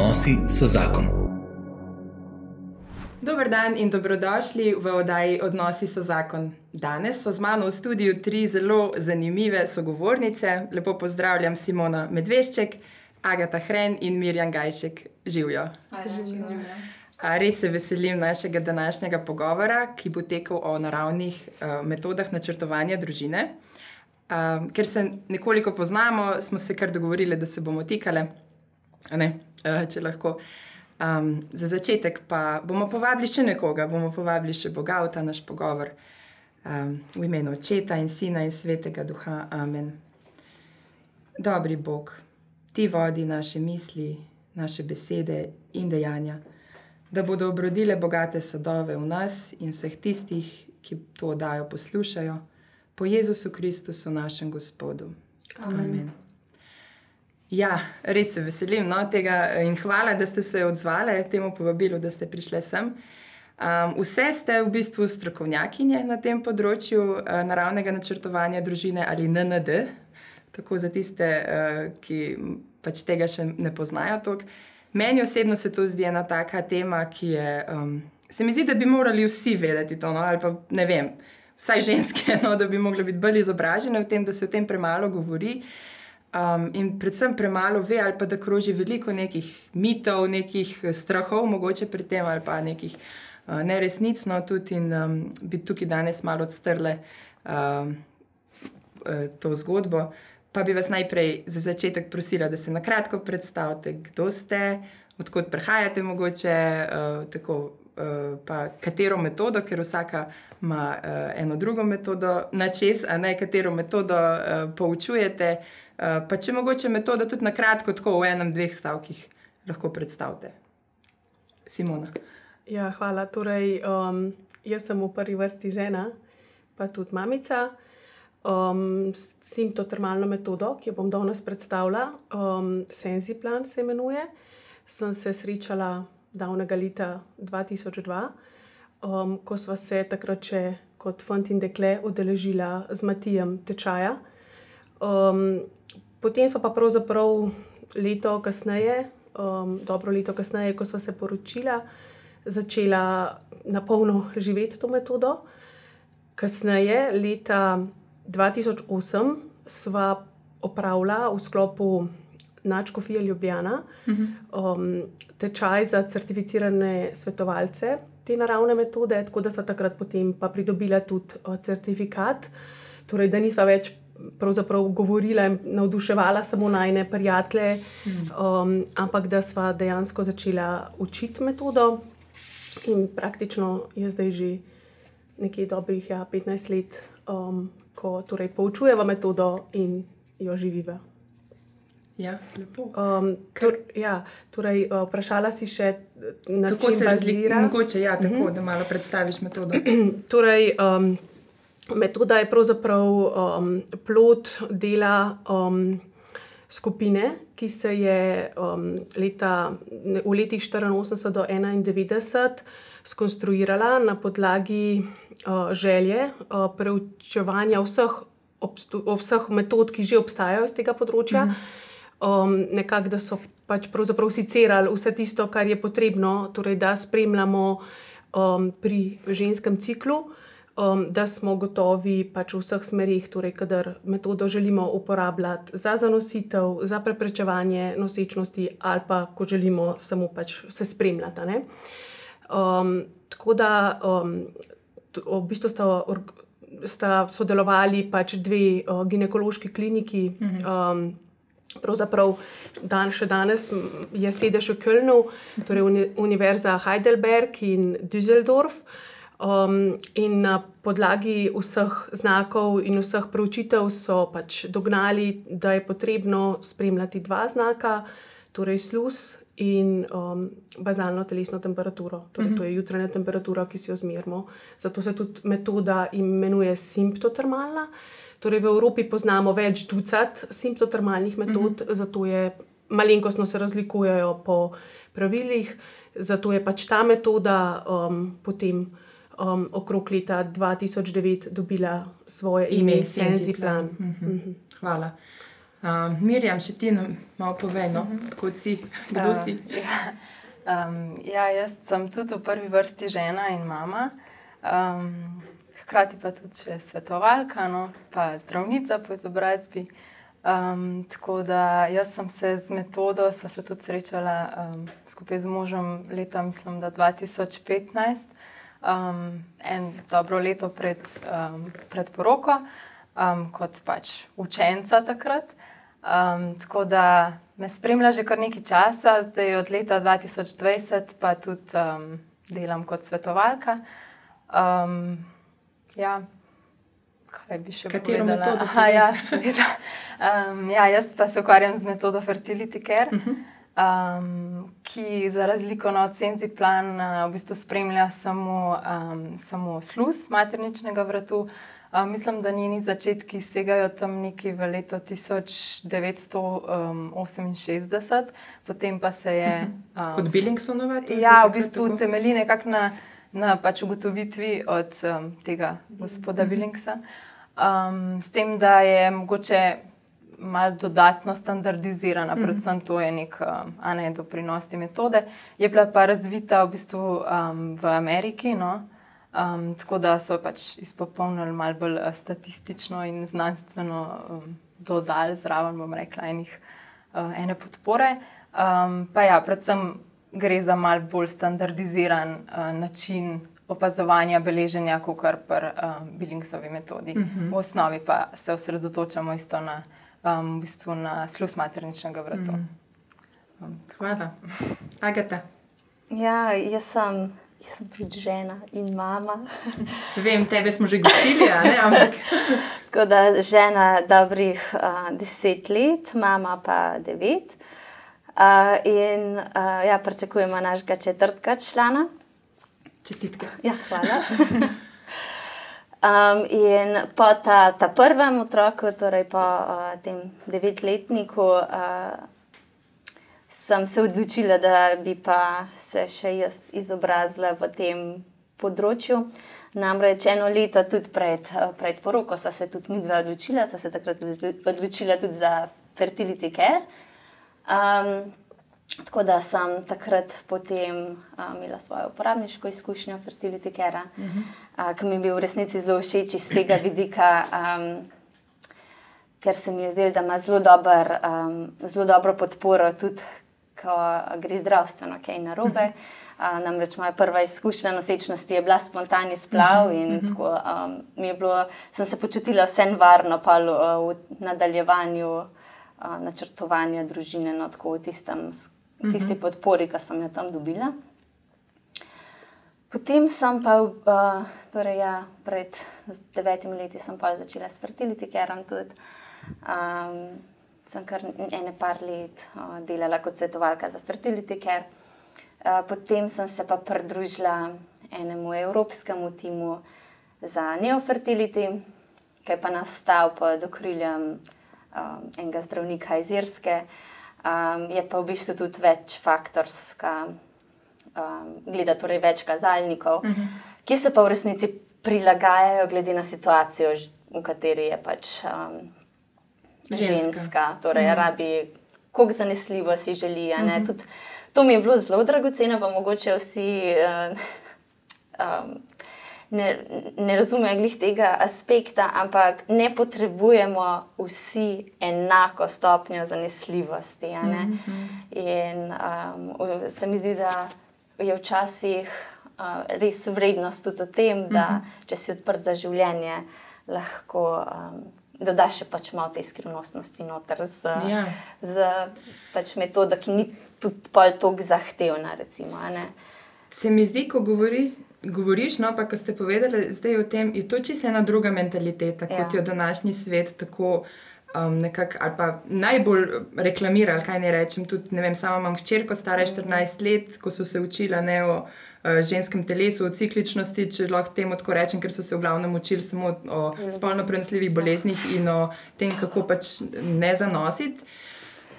Odnosi so zakon. Dober dan in dobrodošli v oddaji Odnosi so zakon. Danes so z mano v studiu tri zelo zanimive sogovornice. Lepo pozdravljam Simona Medvešček, Agata Hren in Mirjam Gajšek. Živijo. Res se veselim našega današnjega pogovora, ki bo tekel o naravnih uh, metodah načrtovanja družine. Um, ker se nekoliko poznamo, smo se kar dogovorili, da se bomo tikale, uh, če lahko. Um, za začetek pa bomo povabili še nekoga, bomo povabili še Boga v ta naš pogovor. Um, v imenu Očeta in Sina in Svetega Duha. Amen. Dobri Bog, ti vodi naše misli, naše besede in dejanja, da bodo obrodile bogate sadove v nas in vseh tistih, ki to oddajo poslušajo po Jezusu Kristusu, našem Gospodu. Amen. Amen. Ja, res se veselim no, tega in hvala, da ste se odzvali temu povabilu, da ste prišli sem. Um, vse ste v bistvu strokovnjakinje na tem področju uh, naravnega načrtovanja družine ali NND, tako za tiste, uh, ki pač tega še ne poznajo. Tok. Meni osebno se to zdi ena taka tema, ki je. Um, se mi zdi, da bi morali vsi vedeti to, no, ali pa ne vem vsaj ženske, no, da bi mogli biti bolj izobražene v tem, da se o tem premalo govori. Um, in predvsem premalo ve, ali pa da kroži veliko nekih mitov, nekih eh, strahov, mogoče pri tem, ali pa nekih uh, neresnic. No, tudi in um, bi tukaj danes malo odstrle um, uh, to zgodbo. Pa bi vas najprej za začetek prosila, da se na kratko predstavite, kdo ste, odkot prihajate, mogoče uh, tako, uh, pa katero metodo, ker vsaka ima uh, eno drugo metodo na čez, a ne katero metodo uh, poučujete. Uh, pa če mogoče metodo tudi na kratko, tako v enem, dveh stavkih lahko predstavite. Simona. Ja, hvala. Torej, um, jaz sem v prvi vrsti žena, pa tudi mamica. Um, Simptotermalno metodo, ki jo bom danes predstavila, um, Senziplan se imenuje, sem se srečala davnega leta 2002 um, ko smo se takrat še kot fant in dekle udeležila z Matijem tečaja. Um, potem smo pa pravzaprav leto kasneje, um, dobro leto kasneje, ko smo se poročila, začela na polno živeti to metodo. Kasneje, leta 2008, sva opravila v sklopu Načkofija Ljubljana um, tečaj za certificirane svetovalce te naravne metode, tako da so takrat potem pa pridobila tudi uh, certifikat, torej da nisva več. Pravzaprav govorila in navduševala samo najne prijatelje, um, ampak da sva dejansko začela učiti metodo, in praktično je zdaj že nekaj dobrih ja, 15 let, um, ko torej poučujeva metodo in jo živiva. Ja, lepo. Um, tor, ja, torej, uh, vprašala si še, kako se razlikuje. Mogoče ja, tako, uh mhm. -huh. da malo predstaviš metodo. torej, um, metoda je pravzaprav um, plot dela um, skupine, ki se je um, leta, v letih 84 do 91 skonstruirala na podlagi uh, želje uh, preučevanja vseh, vseh metod, ki že obstajajo iz tega področja. Mhm. -huh um, nekako, da so pač pravzaprav sicerali vse tisto, kar je potrebno, torej da spremljamo um, pri ženskem ciklu. Um, da smo gotovi pač v vseh smerih, torej, kadar metodo želimo uporabljati za zanositev, za preprečevanje nosečnosti, ali pa ko želimo samo pač se spremljati. Um, tako da um, v bistvu sta, sta sodelovali pač dve uh, ginekološki kliniki. Um, Pravzaprav dan, še danes je sedež v Kölnu, torej Univerza Heidelberg in Düsseldorf. Um, in na podlagi vseh znakov in vseh preučitev so pač dognali, da je potrebno spremljati dva znaka, torej sluz in um, bazalno telesno temperaturo. Torej, to je jutranja temperatura, ki si jo zmerimo. Zato se tudi metoda imenuje simptotermalna. Torej, v Evropi poznamo več ducat simptotermalnih metod, uh mhm. -huh. zato je malenkostno se razlikujejo po pravilih. Zato je pač ta metoda um, potem um, okrog leta 2009 dobila svoje ime, Sensi Plan. Uh -huh. Uh -huh. Hvala. Uh, Mirjam, še ti nam malo povej, no? uh -huh. kot si, kdo uh, si. Ja. Um, ja, jaz sem tudi v prvi vrsti žena in mama, um, hkrati pa tudi svetovalka, no, pa zdravnica po izobrazbi. Um, tako da jaz sem se z metodo, sva se tudi srečala um, skupaj z možem leta, mislim, da 2015, um, en dobro leto pred, um, pred poroko, um, kot pač učenca takrat. Um, tako da me spremlja že kar nekaj časa, zdaj od leta 2020 pa tudi um, delam kot svetovalka. Um, ja, kaj bi še Katero povedala? metodo Aha, ja, um, ja, jaz pa se ukvarjam z metodo Fertility Care. Uh -huh. Um, ki za razliko od Senzi plan uh, v bistvu spremlja samo, um, samo sluz materničnega vratu, mislim, da njeni začetki segajo tam nekje v leto 1968, potem pa se je. Um, Kot Billingsonová? Ja, v bistvu temelji nekako na, na pač ugotovitvi od um, tega gospoda mhm. Billingsa. Um, s tem, da je mogoče malo dodatno standardizirana, mhm. predvsem to je nek um, anedoprinosti metode, je bila pa razvita v bistvu um, v Ameriki. No? Um, tako da so pač izpopolnili malo bolj uh, statistično in znanstveno um, dodali zraven, bom rekla, enih, uh, ene podpore. Um, pa ja, predvsem gre za malo bolj standardiziran uh, način opazovanja beleženja, kot kar pri um, Billingsovi metodi. Uh mhm. -huh. V osnovi pa se osredotočamo isto na, um, v bistvu na sluz materničnega vrtu. -huh. um. Hvala. Agata. Ja, jaz sem. Jaz sem tudi žena in mama. Vem, tebe smo že gostili, ne? ampak. Tako da žena dobrih uh, deset let, mama pa devet. Uh, in uh, ja, pričakujemo našega četrtega člana. Čestitke. Ja, hvala. Um, in po ta, ta prvem otroku, torej po uh, tem devetletniku, uh, sem se odločila, da bi pa se še jaz izobrazila v tem področju. Namreč eno leto tudi pred, pred poroko sem se tudi mi dva odločila, sem se takrat odločila tudi za fertility care. Um, tako da sem takrat potem um, imela svojo uporabniško izkušnjo fertility care, uh -huh. uh, ki mi je bil v resnici zelo všeč iz tega vidika. Um, Ker se mi je zdelo, da ima zelo, dober, um, zelo dobro podporo tudi ko gre zdravstveno kaj narobe. Uh, namreč moja prva izkušnja nosečnosti je bila spontani splav in uh -huh. tako um, bilo, sem se počutila vse varno pa, uh, v nadaljevanju uh, načrtovanja družine, no, tako v tistem, tisti podpori, ki sem jo tam dobila. Potem sem pa, uh, torej ja, pred devetimi leti, začela s fertility carom tudi. Um, sem kar ene par let uh, delala kot svetovalka za fertility care. Uh, potem sem se pa pridružila enemu evropskemu timu za neofertility, ki je pa nastal pod okriljem um, enega zdravnika iz Irske. Um, je pa v bistvu tudi večfaktorska, um, gleda torej več kazalnikov, uh mhm. -huh. ki se pa v resnici prilagajajo glede na situacijo, v kateri je pač. Um, ženska, ženska torej mm. rabi, koliko zanesljivo si želi. Mm. Tud, to mi je bilo zelo dragoceno, pa mogoče vsi uh, um, ne, ne razumejo glih tega aspekta, ampak ne potrebujemo vsi enako stopnjo zanesljivosti. Mm -hmm. In um, se mi zdi, da je včasih. Uh, res vrednost tudi v tem, da mhm. -huh. če si odprt za življenje, lahko um, da daš še pač malo te skrivnostnosti noter z, ja. z pač metodo, ki ni tudi tako zahtevna. Recimo, Se mi zdi, ko govoriš, govoriš no, pa ko ste povedali zdaj o tem, je to čisto ena druga mentaliteta, ja. kot jo današnji svet tako. Um, nekak, ali pa najbolj reklamirali, kaj ne rečem. Tudi, ne vem, sama imam hčerko, stara 14 mhm. let, ko so se učila ne o uh, ženskem telesu, o cikličnosti, če lahko temu tako rečem, ker so se v glavnem učili samo o mhm. spolno prenosljivih boleznih in o tem, kako pač ne zanositi.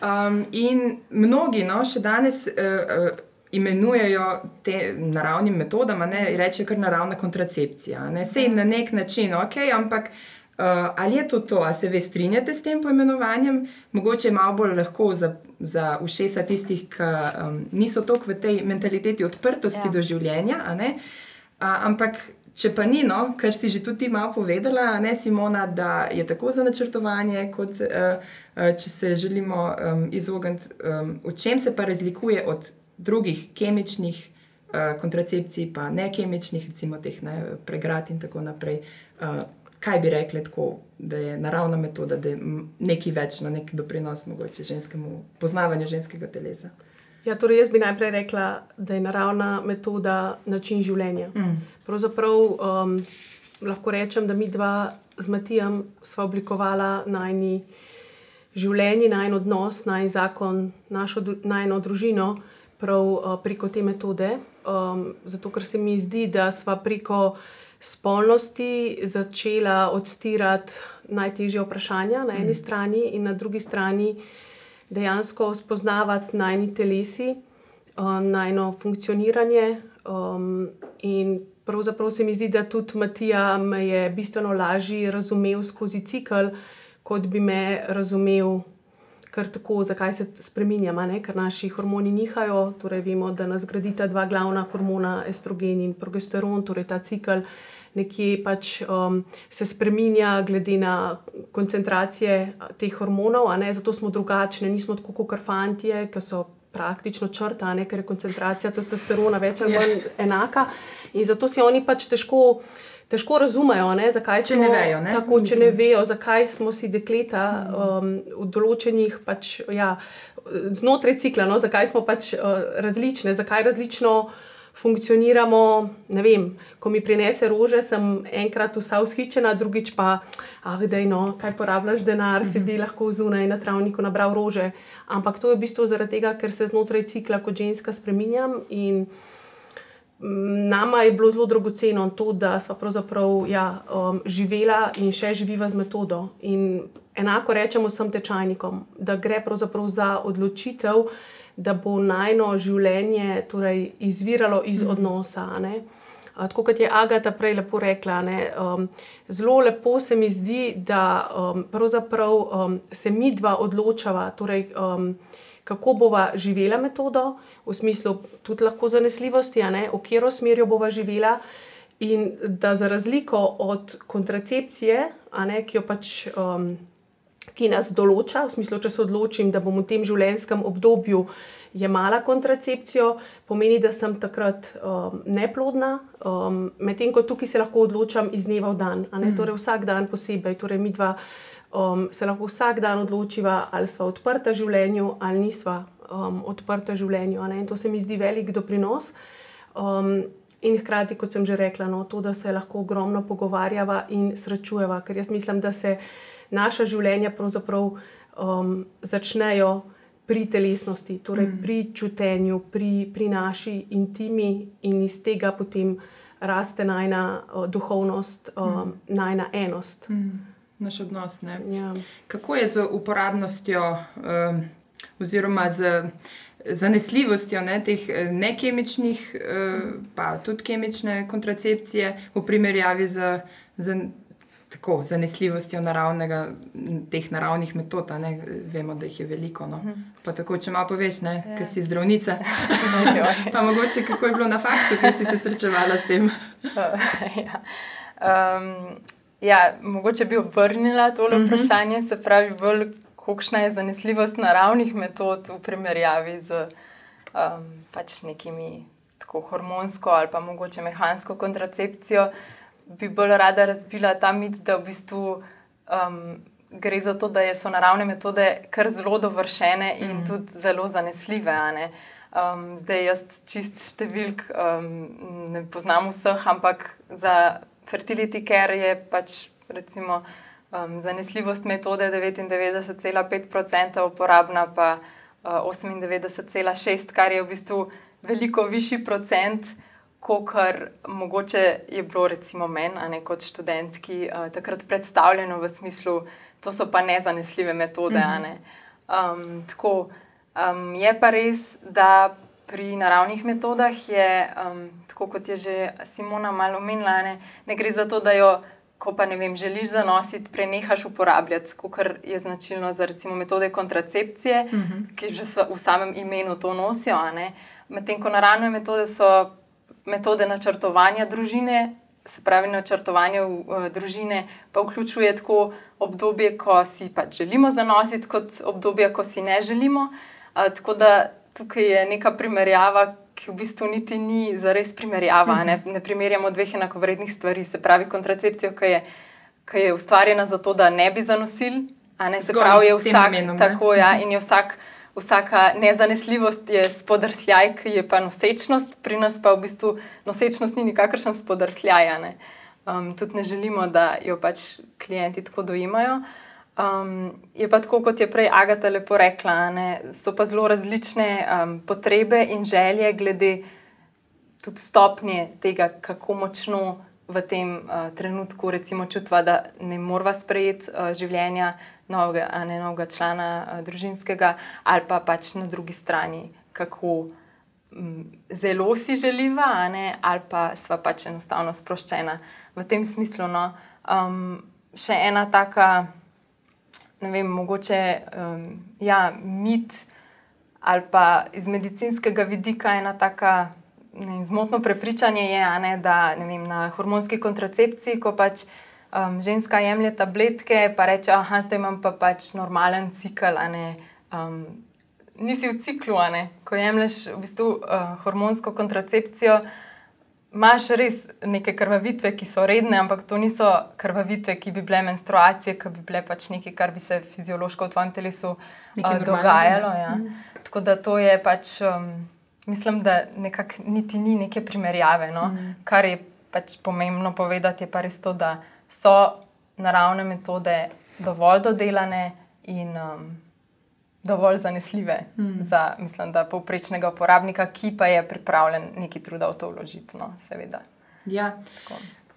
Um, in mnogi no, še danes uh, uh, imenujejo te naravne metode, ne rečejo kar naravna kontracepcija. Ne? Sej na nek način, ok, ampak. Uh, ali je to to, ali se vi strinjate s tem poimenovanjem, mogoče je malo bolj lahko za, za ušesa tistih, ki um, niso toliko v tej mentaliteti odprtosti ja. do življenja. Uh, ampak, če pa ni, no, kar si že tudi malo povedala, ne Simona, da je tako za načrtovanje, kot uh, uh, če se želimo um, izogniti, um, v čem se pa razlikuje od drugih kemičnih uh, kontracepcij, pa ne kemičnih, recimo teh ne, pregrad in tako naprej. Uh, kaj bi rekli, tako, da je naravna metoda, da je nekaj več na no, nek doprinos mogoče ženskemu poznavanju ženskega telesa. Ja, torej jaz bi najprej rekla, da je naravna metoda način življenja. Mm. Pravzaprav um, lahko rečem, da mi dva z Matijem sva oblikovala najni življenje, najn odnos, najn zakon, našo najno družino prav uh, preko te metode. Um, zato, ker se mi zdi, da sva preko spolnosti začela odstirati najtežje vprašanja na eni mm. strani, in na drugi strani dejansko spoznavati najni telesi, uh, najno funkcioniranje. Um, in pravzaprav se mi zdi, da tudi Matija me je bistveno lažje razumel skozi cikl, kot bi me razumel. Ker tako, zakaj se spremenjamo, ker naši hormoni nihajo. Torej, vemo, da nas gradita dva glavna hormona, estrogen in progesteron, torej ta cikl nekje pač um, se spremenja, glede na koncentracije teh hormonov, zato smo drugačni, nismo tako kot fanti, ki so praktično črtane, ker je koncentracija testosterona več ali manj yeah. enaka. In zato si oni pač težko. Težko razumejo, ne, zakaj če smo, ne vejo. Ne? Tako, če ne vejo, zakaj smo si dekleta um, v določenih, pač, ja, znotraj cikla, no, zakaj smo pač uh, različne, zakaj različno funkcioniramo. Vem, ko mi prinese rože, sem enkrat vsa ushičena, drugič pa, ah, da je no, kaj porabljaš denar, si bi lahko zunaj na travniku nabral rože. Ampak to je v bistvu zaradi tega, ker se znotraj cikla kot ženska spremenjam. Nama je bilo zelo dragoceno to, da smo pravzaprav ja, um, živela in še živiva z metodo. In enako rečemo vsem tečajnikom, da gre pravzaprav za odločitev, da bo najno življenje torej, izviralo iz mm. odnosa. Tako kot je Agata prej lepo rekla, ne, um, zelo lepo se mi zdi, da um, um, se mi dva odločava, torej, um, kako bova živela metodo, v smislu tudi lahko zanesljivosti, ne, v katero smer jo bova živela. In da za razliko od kontracepcije, ne, ki jo pač. Um, ki nas določa, v smislu, če se odločim, da bom v tem življenjskem obdobju jemala kontracepcijo, pomeni, da sem takrat um, neplodna, um, medtem ko tukaj se lahko odločam iz dneva v dan, mm. torej vsak dan posebej. Torej, mi dva um, se lahko vsak dan odločiva, ali smo odprta življenju ali nisva um, odprta življenju. In to se mi zdi velik doprinos. Um, In hkrati, kot sem že rekla, no, to, da se lahko ogromno pogovarjava in srečujeva, ker jaz mislim, da se naša življenja pravzaprav um, začnejo pri telesnosti, torej mm. pri čutenju, pri, pri naši intimi in iz tega potem raste najna uh, duhovnost, um, mm. najna enost. Mm. Naš odnos. Ja. Kako je z uporabnostjo um, oziroma z zanesljivostjo ne, teh eh, nekemičnih, uh, pa tudi kemične kontracepcije v primerjavi z. z tako zanesljivostjo naravnega, teh naravnih metod, ne, vemo, da jih je veliko. No. Mhm. Pa tako, če malo poveš, ne, ja. ker si zdravnica. pa mogoče kako je bilo na faksu, ki si se srečevala s tem. ja. Um, ja, mogoče bi obrnila to mhm. vprašanje, se pravi, bolj, kakšna je zanesljivost naravnih metod v primerjavi z um, pač nekimi tako hormonsko ali pa mogoče mehansko kontracepcijo bi bolj rada razvila ta mit, da v bistvu um, gre za to, da so naravne metode kar zelo dovršene in mm. tudi zelo zanesljive. Um, zdaj, jaz čist številk um, ne poznam vseh, ampak za fertility care je pač recimo. Um, zanesljivost metode je 99,5%, uporabna pa uh, 98,6%, kar je v bistvu veliko višji procent, uh, kot mogoče je bilo, recimo, meni, kot študentki, uh, takrat predstavljeno v smislu, da so pa nezanesljive metode. Mm -hmm. ne. um, tako, um, je pa res, da pri naravnih metodah je, um, tako kot je že Simona malo omenila, ne, ne gre za to, da jo ko pa ne vem, želiš zanositi, prenehaš uporabljati, kot je značilno za recimo metode kontracepcije, uh -huh. ki že v samem imenu to nosijo. Medtem ko naravne metode so metode načrtovanja družine, se pravi načrtovanje uh, družine, pa vključuje tako obdobje, ko si pač želimo zanositi, kot obdobje, ko si ne želimo. Uh, tako da tukaj je neka primerjava, ki v bistvu niti ni za res primerjava. Ne, mhm. ne primerjamo dveh enakovrednih stvari, se pravi kontracepcijo, ki je, ki je ustvarjena zato, da ne bi zanosili. Se pravi, je vsak namenom, tako, ja, in je vsak. Vsaka nezanesljivost je spodrsljaj, ki je pa nosečnost, pri nas pa v bistvu nosečnost ni nikakršen spodrsljaj. Ne. Um, tudi ne želimo, da jo pač klienti tako dojimajo. Um, je pa tako, kot je prej Agata lepo rekla, ne, so pa zelo različne um, potrebe in želje, glede tudi stopnje tega, kako močno v tem uh, trenutku recimo čutva, da ne morva sprejeti uh, življenja novega, ne novega člana uh, družinskega, ali pa pač na drugi strani, kako um, zelo si želiva, ne, ali pa sva pač enostavno sproščena v tem smislu. No, um, še ena taka ne vem, mogoče um, ja, mit ali pa iz medicinskega vidika ena taka vem, zmotno prepričanje je, ne, da ne vem, na hormonski kontracepciji, ko pač um, ženska jemlje tabletke, pa reče, ah, zdaj imam pa pač normalen cikl. Um, nisi v ciklu, ko jemliš v bistvu uh, hormonsko kontracepcijo imaš res neke krvavitve, ki so redne, ampak to niso krvavitve, ki bi bile menstruacije, ki bi bile pač nekaj, kar bi se fiziološko v tvojem telesu uh, dogajalo. Ja. Mm. Tako da to je pač, um, mislim, da nekako niti ni neke primerjave. No? Mm. Kar je pač pomembno povedati, je pa res to, da so naravne metode dovolj dodelane in. Um, dovolj zanesljive mm. za, mislim, da povprečnega uporabnika, ki pa je pripravljen neki trud v to vložiti. No, seveda. Ja.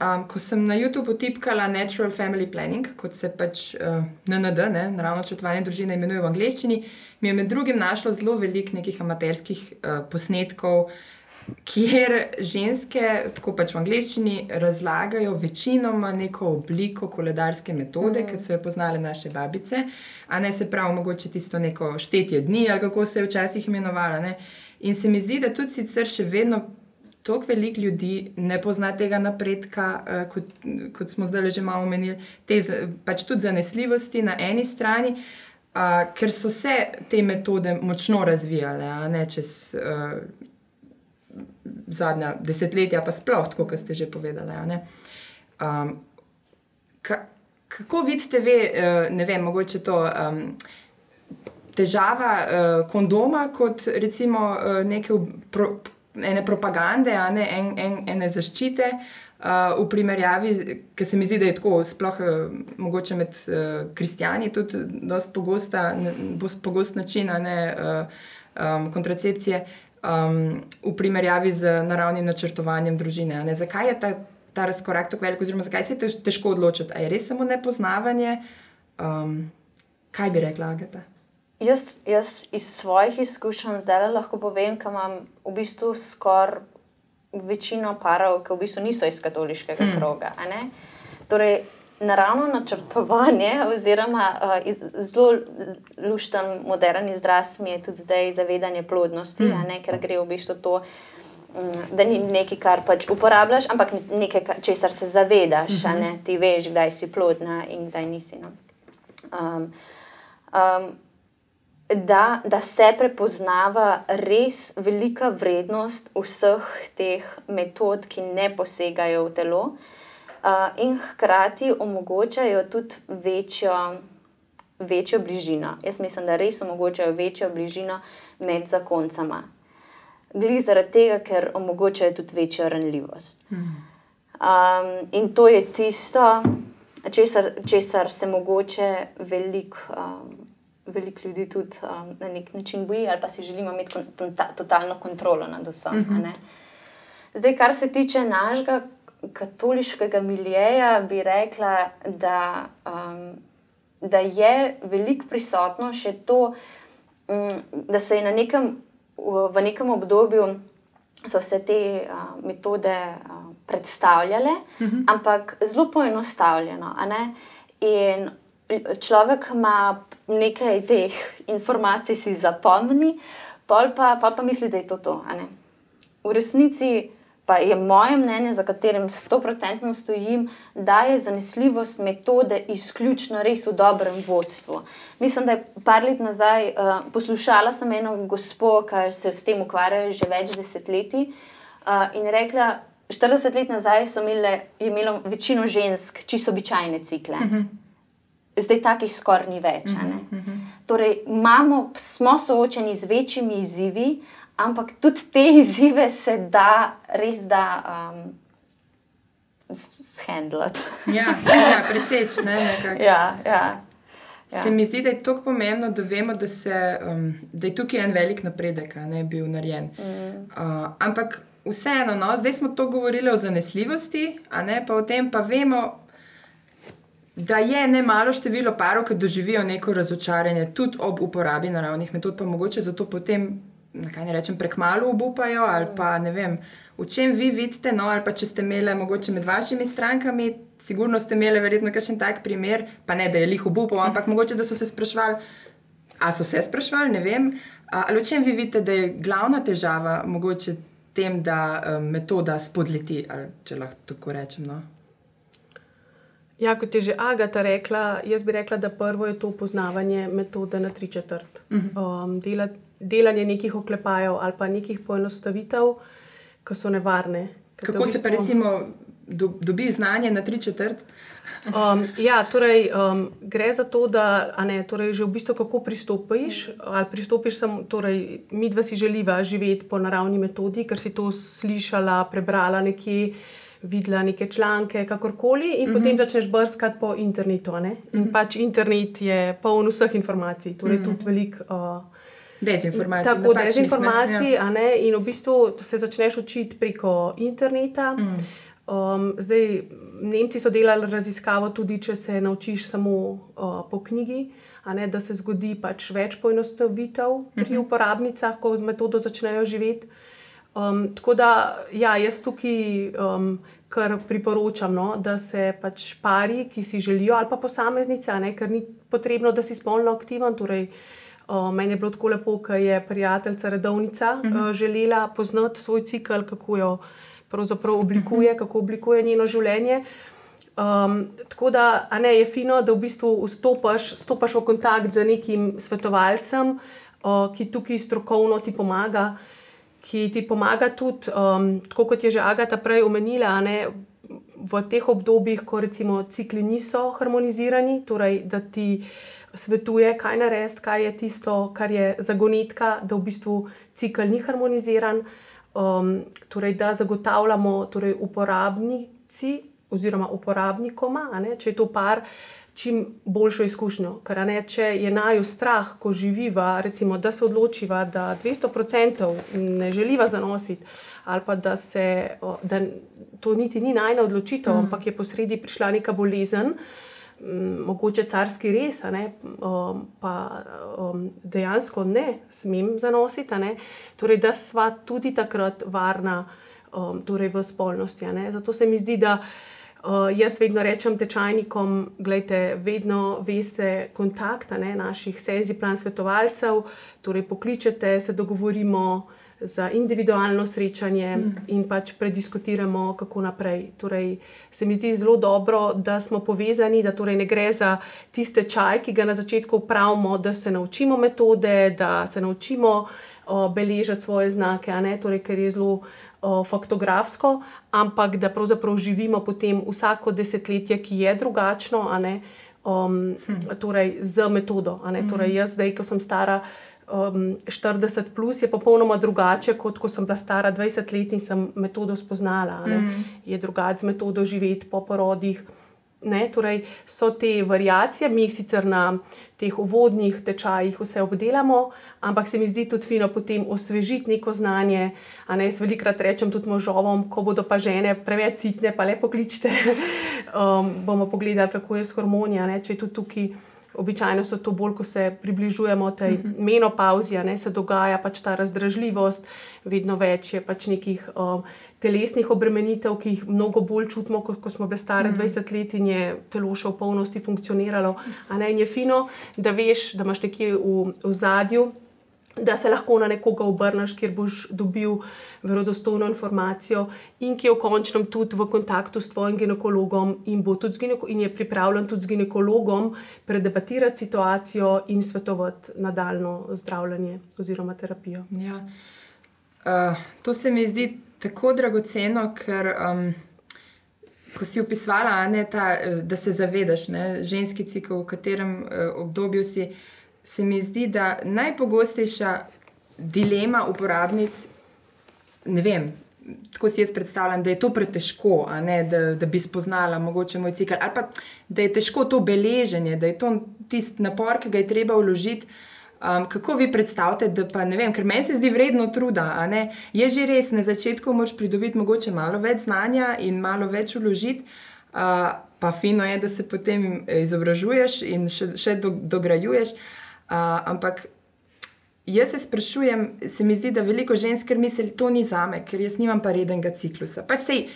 Um, ko sem na YouTubu tipkala Natural Family Planning, kot se pač uh, NND, ne, naravno črtovanje družine, imenuje v angleščini, mi je med drugim našlo zelo veliko nekih amaterskih uh, posnetkov, kjer ženske, tako pač v angleščini, razlagajo večinoma neko obliko koledarske metode, mm. ki so jo poznale naše babice, a ne se pravi, mogoče tisto neko štetje dni ali kako se je včasih imenovala. Ne? In se mi zdi, da tudi sicer še vedno. Toliko velik ljudi ne pozna tega napredka, uh, kot, kot smo zdaj že malo omenili, te pač tudi zanesljivosti na eni strani, uh, ker so se te metode močno razvijale, ne čez uh, zadnja desetletja, pa sploh, tako kot ste že povedali. Um, ka, kako vidite, ve, uh, ne vem, mogoče to um, težava uh, kondoma, kot recimo uh, neke pro, ene propagande, ne, en, en, ene zaščite. Uh, v primerjavi, ki se mi zdi, da je tako, sploh uh, mogoče med uh, kristijani, tudi zelo pogost način ne, uh, um, kontracepcije, uh, um, v primerjavi z naravnim načrtovanjem družine. Zakaj je ta, ta razkorak tako velik, oziroma zakaj se je težko odločiti? Ali je res samo nepoznavanje? Um, kaj bi rekla, Agata? Jaz, jaz iz svojih izkušenj zdaj lahko povem, da imam v bistvu skoraj večino parov, ki v bistvu niso iz katoliškega hmm. kroga. Torej, naravno načrtovanje, oziroma uh, zelo lušten, modern izraz mi je tudi zdaj zavedanje plodnosti, mm. ne, ker gre v bistvu to. Mm, da ni nekaj, kar pač uporabljaš, ampak nekaj, česar se zavedaš, uh -huh. ne? ti veš, kdaj si plodna in kdaj nisi. No? Um, um, da, da se prepoznava res velika vrednost vseh teh metod, ki ne posegajo v telo, uh, in hkrati omogočajo tudi večjo, večjo bližino. Jaz mislim, da res omogočajo večjo bližino med zakoncama. Gli zaradi tega, ker omogočajo tudi večjo ranljivost. Um, in to je tisto, česar, česar se mogoče veliko. Um, Veliko ljudi tudi um, na nek način boji, ali pa si želimo imeti kon, ta, totalno kontrolo nad vsem. Uh -huh. Zdaj, kar se tiče našega katoliškega miljeja bi rekla, da, um, da je veliko prisotno še to, um, da se je nekem, v nekem obdobju so se te uh, metode uh, predstavljale, uh -huh. ampak zelo poenostavljeno. In človek ima nekaj teh informacij, si zapomni, pol pa, pol pa misli, da je to to. V resnici pa je moje mnenje, za katerim sto procentno stojim, da je zanesljivost metode izključno res v dobrem vodstvu. Mislim, da je par let nazaj uh, poslušala sem eno gospo, ki se s tem ukvarja že več desetletij uh, in rekla, 40 let nazaj so imele, imelo večino žensk čisto običajne cikle. Uh mhm. -huh. Zdaj takih skoraj ni več. Uh -huh, uh -huh. Torej, imamo, smo soočeni z večjimi izzivi, ampak tudi te izzive se da res da um, shendlati. ja, ja preseč. Ne, ja, ja. Ja. Se mi zdi, da je to pomembno, da vemo, da, se, um, da je tukaj en velik napredek, da je bil narejen. Mm. Uh, ampak vseeno, no, zdaj smo to govorili o zanesljivosti, a ne pa o tem, pa vemo, da je ne malo število parov, ki doživijo neko razočaranje, tudi ob uporabi naravnih metod, pa mogoče zato potem, kaj ne rečem, prekmalo obupajo ali pa ne vem. V čem vi vidite, no, ali pa če ste imeli mogoče med vašimi strankami, sigurno ste imeli verjetno kakšen tak primer, pa ne da je lih obupal, ampak mogoče da so se sprašvali, a so se sprašvali, ne vem. Ali v čem vi vidite, da je glavna težava mogoče tem, da um, metoda spodleti, ali če lahko tako rečem. No? Ja, kot je že Agata rekla, jaz bi rekla, da prvo je to poznavanje metode na tri četrt. Uh -huh. um, dela, delanje nekih oklepajev ali pa nekih poenostavitev, ki so nevarne. Kako se pa recimo do, dobi znanje na tri četrt? Um, ja, torej, um, gre za to, da ne, torej, že v bistvu kako pristopiš. Ali pristopiš, sem, torej, mi dva si želiva živeti po naravni metodi, ker si to slišala, prebrala nekje. Videla neke članke, kakorkoli, in mm -hmm. potem začneš brskati po internetu. Mm -hmm. pač internet je poln vseh informacij, torej mm -hmm. tudi veliko uh, dezinformacij. Tako dezinformacij, ja. in v bistvu se začneš učiti preko interneta. Mm -hmm. Um, zdaj, Nemci so delali raziskavo, tudi če se naučiš samo uh, po knjigi, ne, da se zgodi pač več poenostavitev pri mhm. uporabnicah, ko z metodo začnejo živeti. Um, tako da, ja, jaz tukaj um, kar priporočam, no, da se pač pari, ki si želijo, ali pa posameznice, ne, ker ni potrebno, da si spolno aktiven. Torej, uh, meni je bilo tako lepo, ker je prijateljica, redovnica, uh -huh. uh, želela poznati svoj cikl, kako jo pravzaprav oblikuje, mhm. kako oblikuje njeno življenje. Um, tako da ne, je fino, da v bistvu vstopaš, stopaš v kontakt z nekim svetovalcem, uh, ki tukaj strokovno ti pomaga, ki ti pomaga tudi, um, tako kot je že Agata prej omenila, ne, v teh obdobjih, ko recimo cikli niso harmonizirani, torej da ti svetuje, kaj narediti, kaj je tisto, kar je zagonetka, da v bistvu cikl ni harmoniziran um, torej, da zagotavljamo torej, uporabnici oziroma uporabnikoma, ne, če je to par, čim boljšo izkušnjo. Ker ne, če je naju strah, ko živiva, recimo, da se odločiva, da 200% ne želiva zanositi. Ali pa da, se, da to niti ni najna odločitev, mm. ampak je posredi prišla neka bolezen, uh, mogoče carski res, ne, um, pa um, dejansko ne smem zanositi, ne, torej, da sva tudi takrat varna um, torej v spolnosti. Zato se mi zdi, da uh, jaz vedno rečem tečajnikom, gledajte, vedno veste kontakta ne, naših senziplan svetovalcev, torej pokličete, se dogovorimo za individualno srečanje mm. in pač prediskutiramo, kako naprej. Torej, se mi zdi zelo dobro, da smo povezani, da torej ne gre za tiste čaj, ki ga na začetku pravimo, da se naučimo metode, da se naučimo o, beležati svoje znake, torej, ker je zelo. Faktografsko, ampak da pravzaprav živimo potem vsako desetletje, ki je drugačno, um, hm. torej z metodo. Torej, jaz, zdaj, ko sem stara um, 40, plus, je popolnoma drugače, kot ko sem bila stara 20 let in sem metodo spoznala. Mm. Je drugače z metodo živeti po porodih. Ne, torej so te variacije, mi jih sicer na teh uvodnih tečajih vse obdelamo, ampak se mi zdi tudi fino potem osvežiti neko znanje. Ne, jaz velikrat rečem tudi možovom, ko bodo pa žene preveč citne, pa lepo kličite. um, bomo pogledali, kako je s hormonija, če je tudi tukaj Običajno so to bolj, ko se približujemo tej uh -huh. menopauzi, ne, se dogaja pač ta razdražljivost, vedno več je pač nekih um, telesnih obremenitev, ki jih mnogo bolj čutimo, kot ko smo bili stari uh -huh. 20 let in je telo še v polnosti funkcioniralo. Ne, in je fino, da veš, da imaš nekje v, v zadju da se lahko na nekoga obrneš, kjer boš dobil verodostojno informacijo, in ki je v končnem tudi v kontaktu s tvojim ginekologom, in, gineko in je pripravljen tudi z ginekologom predebatirati situacijo in svetovati nadaljno zdravljenje oziroma terapijo. Ja. Uh, to se mi zdi tako dragoceno, ker. Um, Ko si opisala, ne, ta, eh, da se zavedaš, da je ženski cikl, v katerem uh, obdobju si, uh, se mi zdi, da najpogostejša dilema uporabnic, ne vem, tako si jaz predstavljam, da je to pretežko, da, da bi spoznala mogoče moj cikl, ali pa da je težko to beleženje, da je to tisti napor, ki ga je treba vložiti. Um, kako vi predstavljate, da pa ne vem, ker meni se zdi vredno truda. Je že res, na začetku moraš pridobiti mogoče malo več znanja in malo več vložiti, uh, pa fino je, da se potem izobražuješ in še, še do, dograjuješ. Uh, ampak jaz se sprašujem, se mi zdi, da veliko žensk misli, to ni za me, ker jaz nimam pa rednega ciklusa. Pač sej,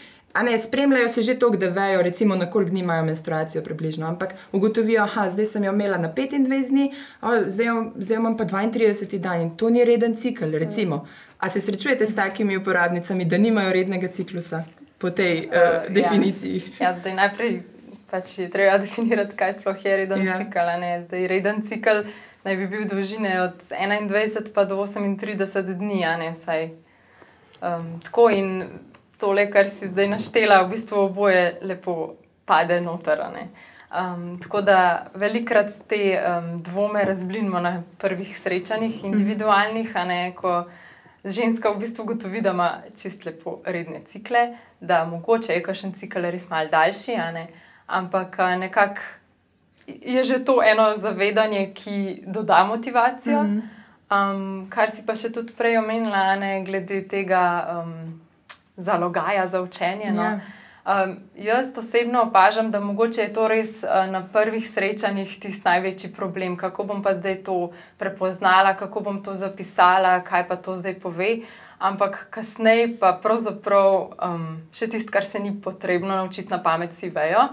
ne, spremljajo se že to, da vejo, recimo, na koliko dni imajo menstruacijo, približno. Ampak ugotovijo, da zdaj sem jo imela na 25 dni, o, zdaj, zdaj imam pa 32 dan in to ni reden cikl. Recimo. A se srečujete s takimi uporabnicami, da nimajo rednega ciklusa po tej uh, uh, definiciji? Ja, ja zdaj najprej pač je treba definirati, kaj sploh je reden ja. cikl. Zdaj, reden cikl naj bi bil dolžine od 21 pa do 38 dni, a ne vsaj. Um, tako in tole, kar si zdaj naštela, v bistvu oboje lepo pade noter. Um, tako da velikrat te um, dvome razblinimo na prvih srečanjih, mhm. individualnih, a ne ko ženska v bistvu gotovi, da ima čist lepo redne cikle, da mogoče je kakšen cikl res mal daljši, ampak nekako je že to eno zavedanje, ki doda motivacijo. Mm -hmm. um, kar si pa še tudi prej omenila, ne, glede tega um, zalogaja za učenje. No. Yeah. Ja. Um, jaz osebno opažam, da mogoče je to res uh, na prvih srečanjih tisti največji problem, kako bom pa zdaj to prepoznala, kako bom to zapisala, kaj pa to zdaj pove. Ampak kasneje pa pravzaprav um, še tisto, kar se ni potrebno naučiti na pamet, si vejo.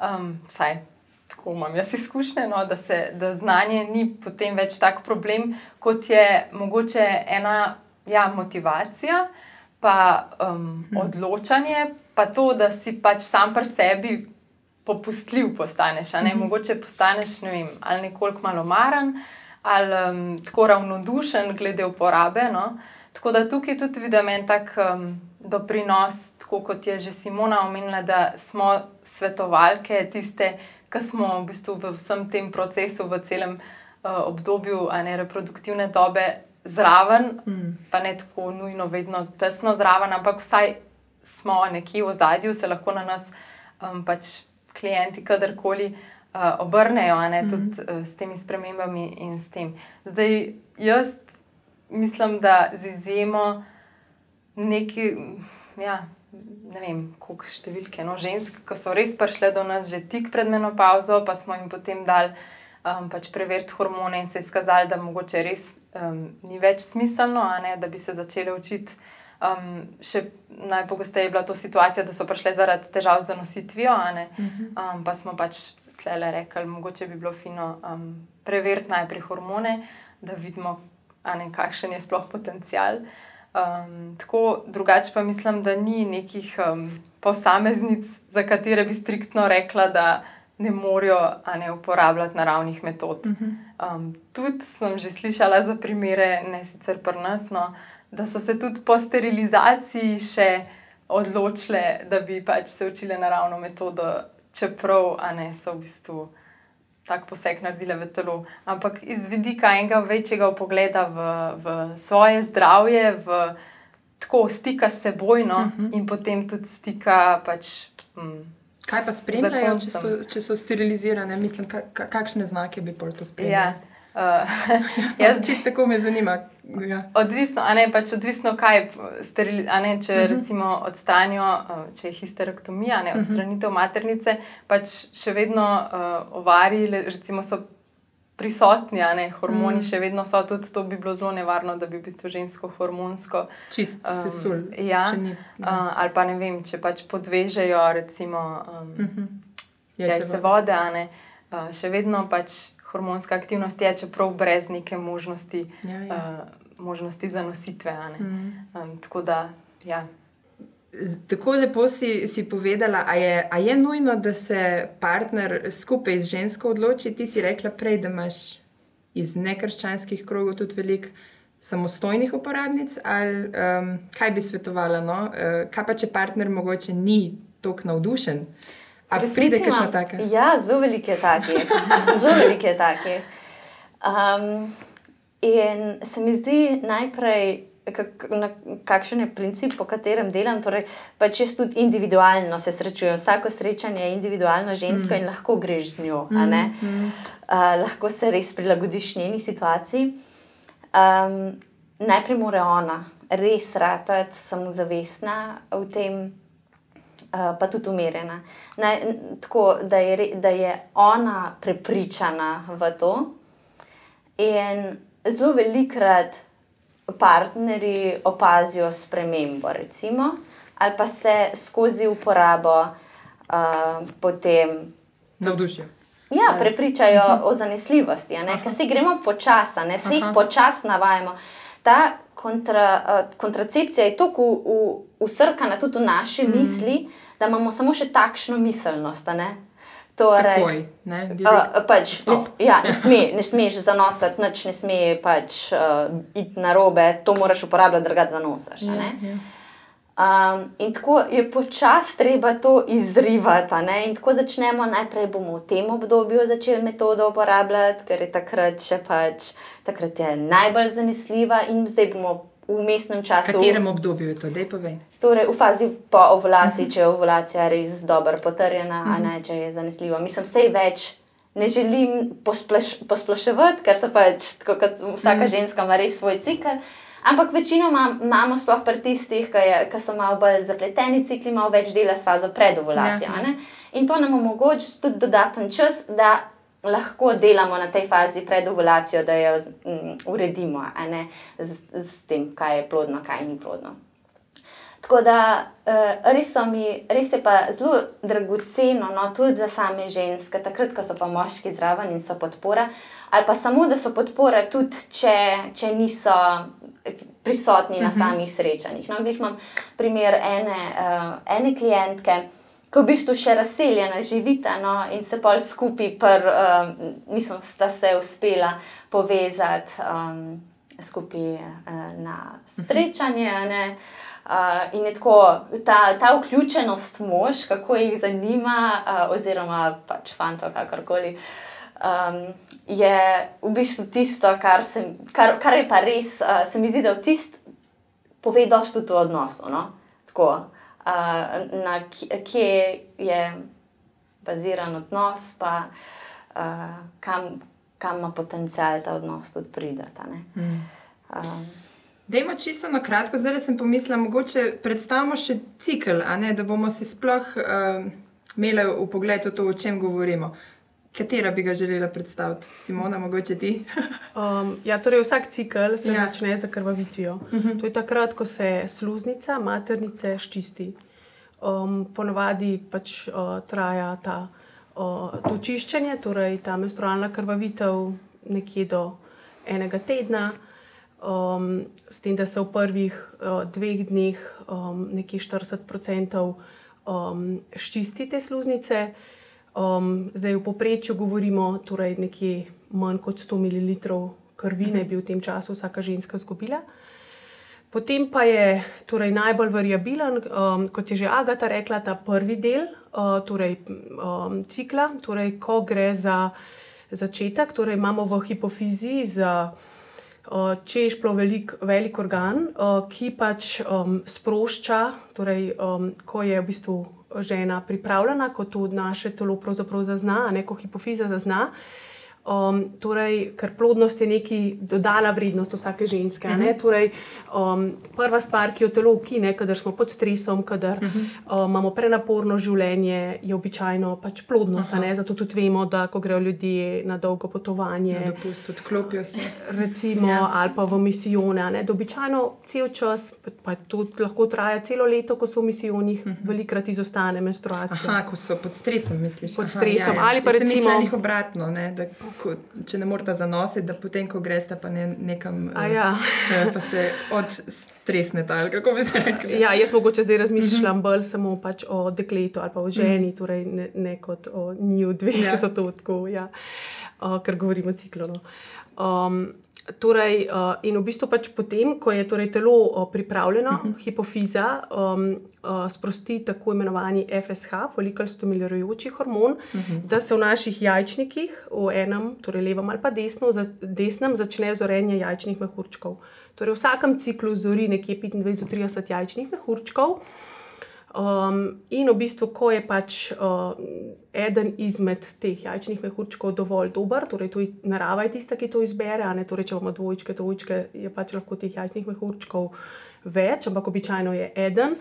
Um, vsaj tako imam jaz izkušnje, no, da, se, da znanje ni potem več tak problem, kot je mogoče ena ja, motivacija, pa um, hm. odločanje, pa to, da si pač sam pri sebi popustljiv postaneš. Ne? Hm. Mogoče postaneš ne vem, ali nekoliko malomaren, ali um, tako ravnodušen glede uporabe. No? Tako da tukaj tudi vidim en tak um, doprinos, tako kot je že Simona omenila, da smo svetovalke tiste, ki smo v bistvu v vsem tem procesu, v celem uh, obdobju ne, reproduktivne dobe zraven, mm. pa ne tako nujno, vedno tesno zraven, ampak vsaj smo nekje v zadju, se lahko na nas um, pač klienti kadarkoli uh, obrnejo, ne, mm. tudi uh, s temi spremembami in s tem. Zdaj, jaz mislim, da z izjemo neki. Ja, ne vem, koliko številke, no, žensk, ki so res prišle do nas že tik pred menopauzo, pa smo jim potem dali um, pač preveriti hormone in se izkazali, da mogoče res um, ni več smiselno, ne, da bi se začele učiti. Um, še najpogosteje je bila to situacija, da so prišle zaradi težav z nositvijo, mhm. um, pa smo pač tlele rekli, mogoče bi bilo fino um, preveriti najprej hormone, da vidimo, ne, kakšen je sploh potencial. Um, tako drugače pa mislim, da ni nekih um, posameznic, za katere bi striktno rekla, da ne morejo ne, uporabljati naravnih metod. Um, tudi sem že slišala za primere, ne sicer pri nas, no, da so se tudi po sterilizaciji še odločile, da bi pač se učile naravno metodo, čeprav ne, so v bistvu tak poseg naredile v telo. Ampak iz vidika enega večjega pogleda v, v svoje zdravje, v tako stika s seboj no, uh mhm. -huh. in potem tudi stika. Pač, hm, Kaj pa spremljajo, če so, če so sterilizirane? Mislim, kakšne znake bi to spremljali? Ja. Uh, jaz, čisto tako me zanima. Ja. Odvisno, ne, pač odvisno, kaj sterili, ne, če uh mhm. -huh. recimo odstranijo, če je histerektomija, ne, mhm. odstranitev maternice, pač še vedno uh, ovari, recimo so prisotni, ne hormoni mm. še vedno so, tudi to bi bilo zelo nevarno, da bi v bistvu žensko hormonsko. Čist se sul. Ja, ni, uh, ali pa ne vem, če pač podvežejo, recimo, um, Mhm. jajce Jajce vode, a ne, uh, še vedno pač hormonska aktivnost je, čeprav brez neke možnosti, Ja, ja. uh, možnosti za nositve. Mm. Um, tako da, ja. Tako lepo si, si povedala, a je, a je nujno, da se partner skupaj z žensko odloči. Ti si rekla prej, da imaš iz nekrščanskih krogov tudi veliko samostojnih uporabnic. Ali, um, kaj bi svetovala? No? Uh, kaj pa če partner mogoče ni tako navdušen? A Resnici pride kakšna taka? Ja, zelo velike take. zelo velike take. Um, in se mi zdi najprej, kak, na, kakšen je princip, po katerem delam. Torej, pač jaz tudi individualno se srečujem. Vsako srečanje je individualno žensko mm. in lahko greš z njo. Mm, mm. uh, lahko se res prilagodiš njeni situaciji. Um, najprej mora ona res ratati samozavestna v tem, pa tudi umirjena. Naj, n- tako, da je, da je ona prepričana v to. In zelo velikrat partnerji opazijo spremembo, recimo, ali pa se skozi uporabo uh, potem Navdušijo. Ja, prepričajo uh -huh. o zanesljivosti, ker si gremo počasi, ne se jih počasi navajamo. Ta kontra, uh, kontracepcija je tako usrkana tudi v naše mm. misli, da imamo samo še takšno miselnost. ne. Torej, Takoj, ne? Uh, pač, ne, ja, ne, sme, ne smeš zanositi, nič ne sme pač, uh, iti na robe, to moraš uporabljati, drugače zanosaš. a ne. Um, in tako je počasi treba to izrivati. In tako začnemo, najprej bomo v tem obdobju začeli metodo uporabljati, ker je takrat še pač, takrat je najbolj zanesljiva, in zdaj bomo v mestnem V času. katerem obdobju je to? Dej povej. Torej, v fazi po ovulaciji, če je ovulacija res dobro potrjena, a ne če je zanesljiva. Mislim, vse več. Ne želim posplaš, posploševati, ker se pač, kot vsaka mm. ženska ima res svoj cikl. Ampak večinoma imamo, sploh pri tistih, ki, so malo bolj zapleteni cikli, malo več dela s fazo pred ovulacijo. Ja, In to nam omogoča tudi dodaten čas, da lahko delamo na tej fazi pred ovulacijo, da jo uredimo z, z tem, kaj je plodno, kaj ni plodno. Tako da uh, res, mi, res je pa zelo dragoceno, no, tudi za same ženske, takrat, ko so pa moški zraven in so podpora, ali pa samo, da so podpora, tudi če, če niso prisotni na samih srečanjih. No, imam primer ene, uh, ene klientke, ki v bistvu še razseljena živita no, in se pol skupaj, pr, uh, mislim, sta se uspela povezati um, skupaj uh, na srečanje. a ne. Uh, in je tako ta, ta vključenost mož, kako jih zanima, uh, oziroma pač fantov, kakorkoli, um, je v bistvu tisto, kar, se, kar, kar je pa res, uh, se mi zdi, da v tist pove dosti tudi o odnosu. No? Tako, uh, na kje je baziran odnos, pa uh, kam, kam ima potencial ta odnos tudi pridati. a ne. Um, Dajmo čisto na kratko, zdaj le sem pomislila, mogoče predstavimo še cikl, a ne, da bomo si sploh uh, imeli v pogledu to, o čem govorimo. Katera bi ga želela predstaviti? Simona, mogoče ti? Um, ja, torej vsak cikl se Ja. začne z krvavitvijo. Uh -huh. To je takrat, ko se sluznica maternice ščisti. Um, ponavadi pač uh, traja ta, uh, to čiščenje, torej ta menstrualna krvavitev, nekje do enega tedna. Um, s tem, da se v prvih uh, dveh dneh um, nekje 40% um, ščisti te sluznice. Um, zdaj v povprečju govorimo torej nekje manj kot 100 ml krvi, ne bi v tem času vsaka ženska izgubila. Potem pa je torej najbolj variabilen, um, kot je že Agata rekla, ta prvi del uh, torej, um, cikla, torej, ko gre za začetek. Torej imamo v hipofiziji za uh, češplo velik, velik organ, uh, ki pač um, sprošča, torej, um, ko je v bistvu žena pripravljena, ko to naše telo pravzaprav zazna, ne ko hipofiza zazna. Um, torej, ker plodnost je neki dodana vrednost vsake ženske. Uh -huh. torej, um, prva stvar, ki jo telo ukine, kadar smo pod stresom, kadar uh -huh. um, imamo prenaporno življenje, je običajno pač plodnost. Uh -huh. Zato tudi vemo, da ko grejo ljudje na dolgo potovanje, na dopust, odklopijo se. Recimo, ja. ali pa v misijone. Da običajno cel čas, pa to lahko traja celo leto, ko so v misijonih, uh -huh. velikrat izostane menstruacija. Aha, ko so pod stresom, misliš? Pod stresom. Aha, ja, ja. Ali pa recimo. Mislim, obratno, ne, da ko, če ne morete zanositi, da potem, ko greste pa ne, nekam, ja. uh, pa se od stresnete, ali kako bi se rekli. Ja, jaz mogoče zdaj razmišljam uh -huh. bolj samo pač o dekletu ali pa o ženi, uh -huh. torej ne, ne kot o njiju dveh ja. zatotku, ja. uh, ker govorimo o ciklonu. Um, Torej, uh, in v bistvu pač potem, ko je torej telo uh, pripravljeno, uh mhm. -huh. hipofiza um, uh, sprosti tako imenovani FSH, folikulstimulirajoči hormon, uh mhm. -huh. da se v naših jajčnikih, v enem, torej levem ali pa desno, za, desnem, začne zorenje jajčnih mehurčkov. Torej, v vsakem ciklu zori nekje 25-30 jajčnih mehurčkov. Um, in v bistvu, ko je pač uh, eden izmed teh jajčnih mehurčkov dovolj dober, torej to je narava je tista, ki to izbere, ne torej, če imamo dvojčke, dvojčke, je pač lahko teh jajčnih mehurčkov več, ampak običajno je eden.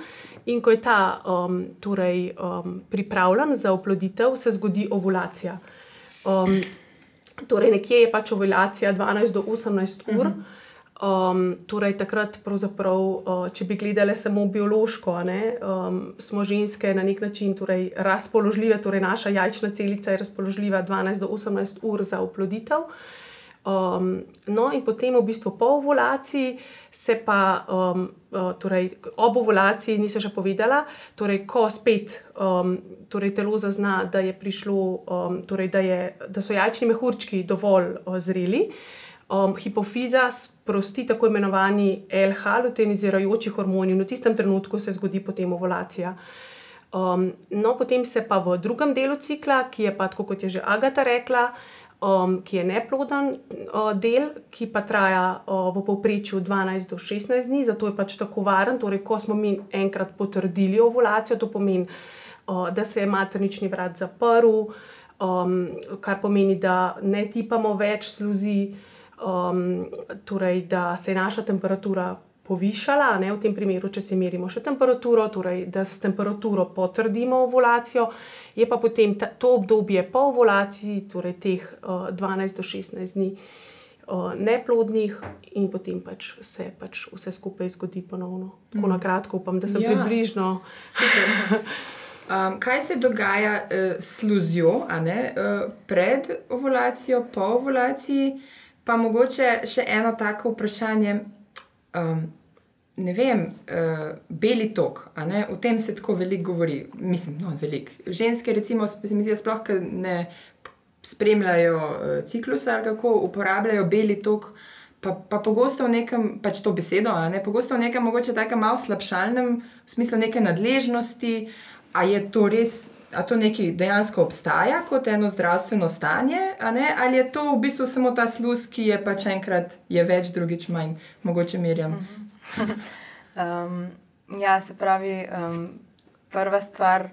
In ko je ta um, torej, um, pripravljen za oploditev, se zgodi ovulacija. Um, torej, nekje je pač ovulacija 12 do 18 ur. Uh mhm. Um, torej, takrat, uh, če bi gledali samo biološko, ne, um, smo ženske na nek način torej, razpoložljive, torej naša jajčna celica je razpoložljiva 12 do 18 ur za oploditev. Um, no, in potem, v bistvu, po ovulaciji, se pa, um, uh, torej, ob ovulaciji, nisem še povedala, torej, ko spet um, torej, telo zazna, da, prišlo, um, torej, da, je, da so jajčni mehurčki dovolj uh, zreli um, hipofiza sprosti tako imenovani LH, luteinizirajoči hormoni, in v tistem trenutku se zgodi potem ovulacija. Um, no, potem se pa v drugem delu cikla, ki je pa, kot je že Agata rekla, um, ki je neploden uh, del, ki pa traja uh, v povprečju 12 do 16 dni, zato je pač tako varen. Torej, ko smo mi enkrat potrdili ovulacijo, to pomeni, uh, da se je maternični vrat zaprl, um, kar pomeni, da ne tipamo več sluzi um, torej, da se je naša temperatura povišala, ne v tem primeru, če si merimo še temperaturo, torej, da s temperaturo potrdimo ovulacijo, je pa potem ta, to obdobje po ovulaciji, torej teh uh, 12 do 16 dni. Neplodnih, in potem pač se pač vse skupaj zgodi ponovno. Tako mm. na kratko, upam, da sem ja, približno. um, kaj se dogaja uh, s služjo uh, pred ovulacijo, po ovulaciji? Uh, Pa mogoče še eno tako vprašanje. Um, ne vem, uh, beli tok, o tem se tako veliko govori. Mislim, no, veliko. Ženske, recimo, sploh ne spremljajo uh, ciklusa ali kako uporabljajo beli tok. Pa, pa pogosto v nekem, pač to besedo, ne, pogosto v nekem, mogoče tako malo slabšalnem, v smislu neke nadležnosti, a je to res A to nekaj dejansko obstaja kot eno zdravstveno stanje, ali je to v bistvu samo ta sluz, ki je pač enkrat je več, drugič manj, mogoče merjam? um, ja, se pravi, um, prva stvar.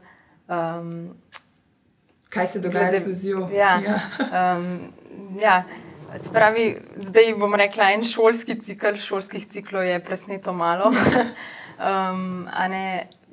Um, Kaj se dogaja glede, s sluzijo? Ja, ja. um, ja. Spravi, zdaj bom rekla, en šolski cikl, šolskih ciklov je presneto malo. um,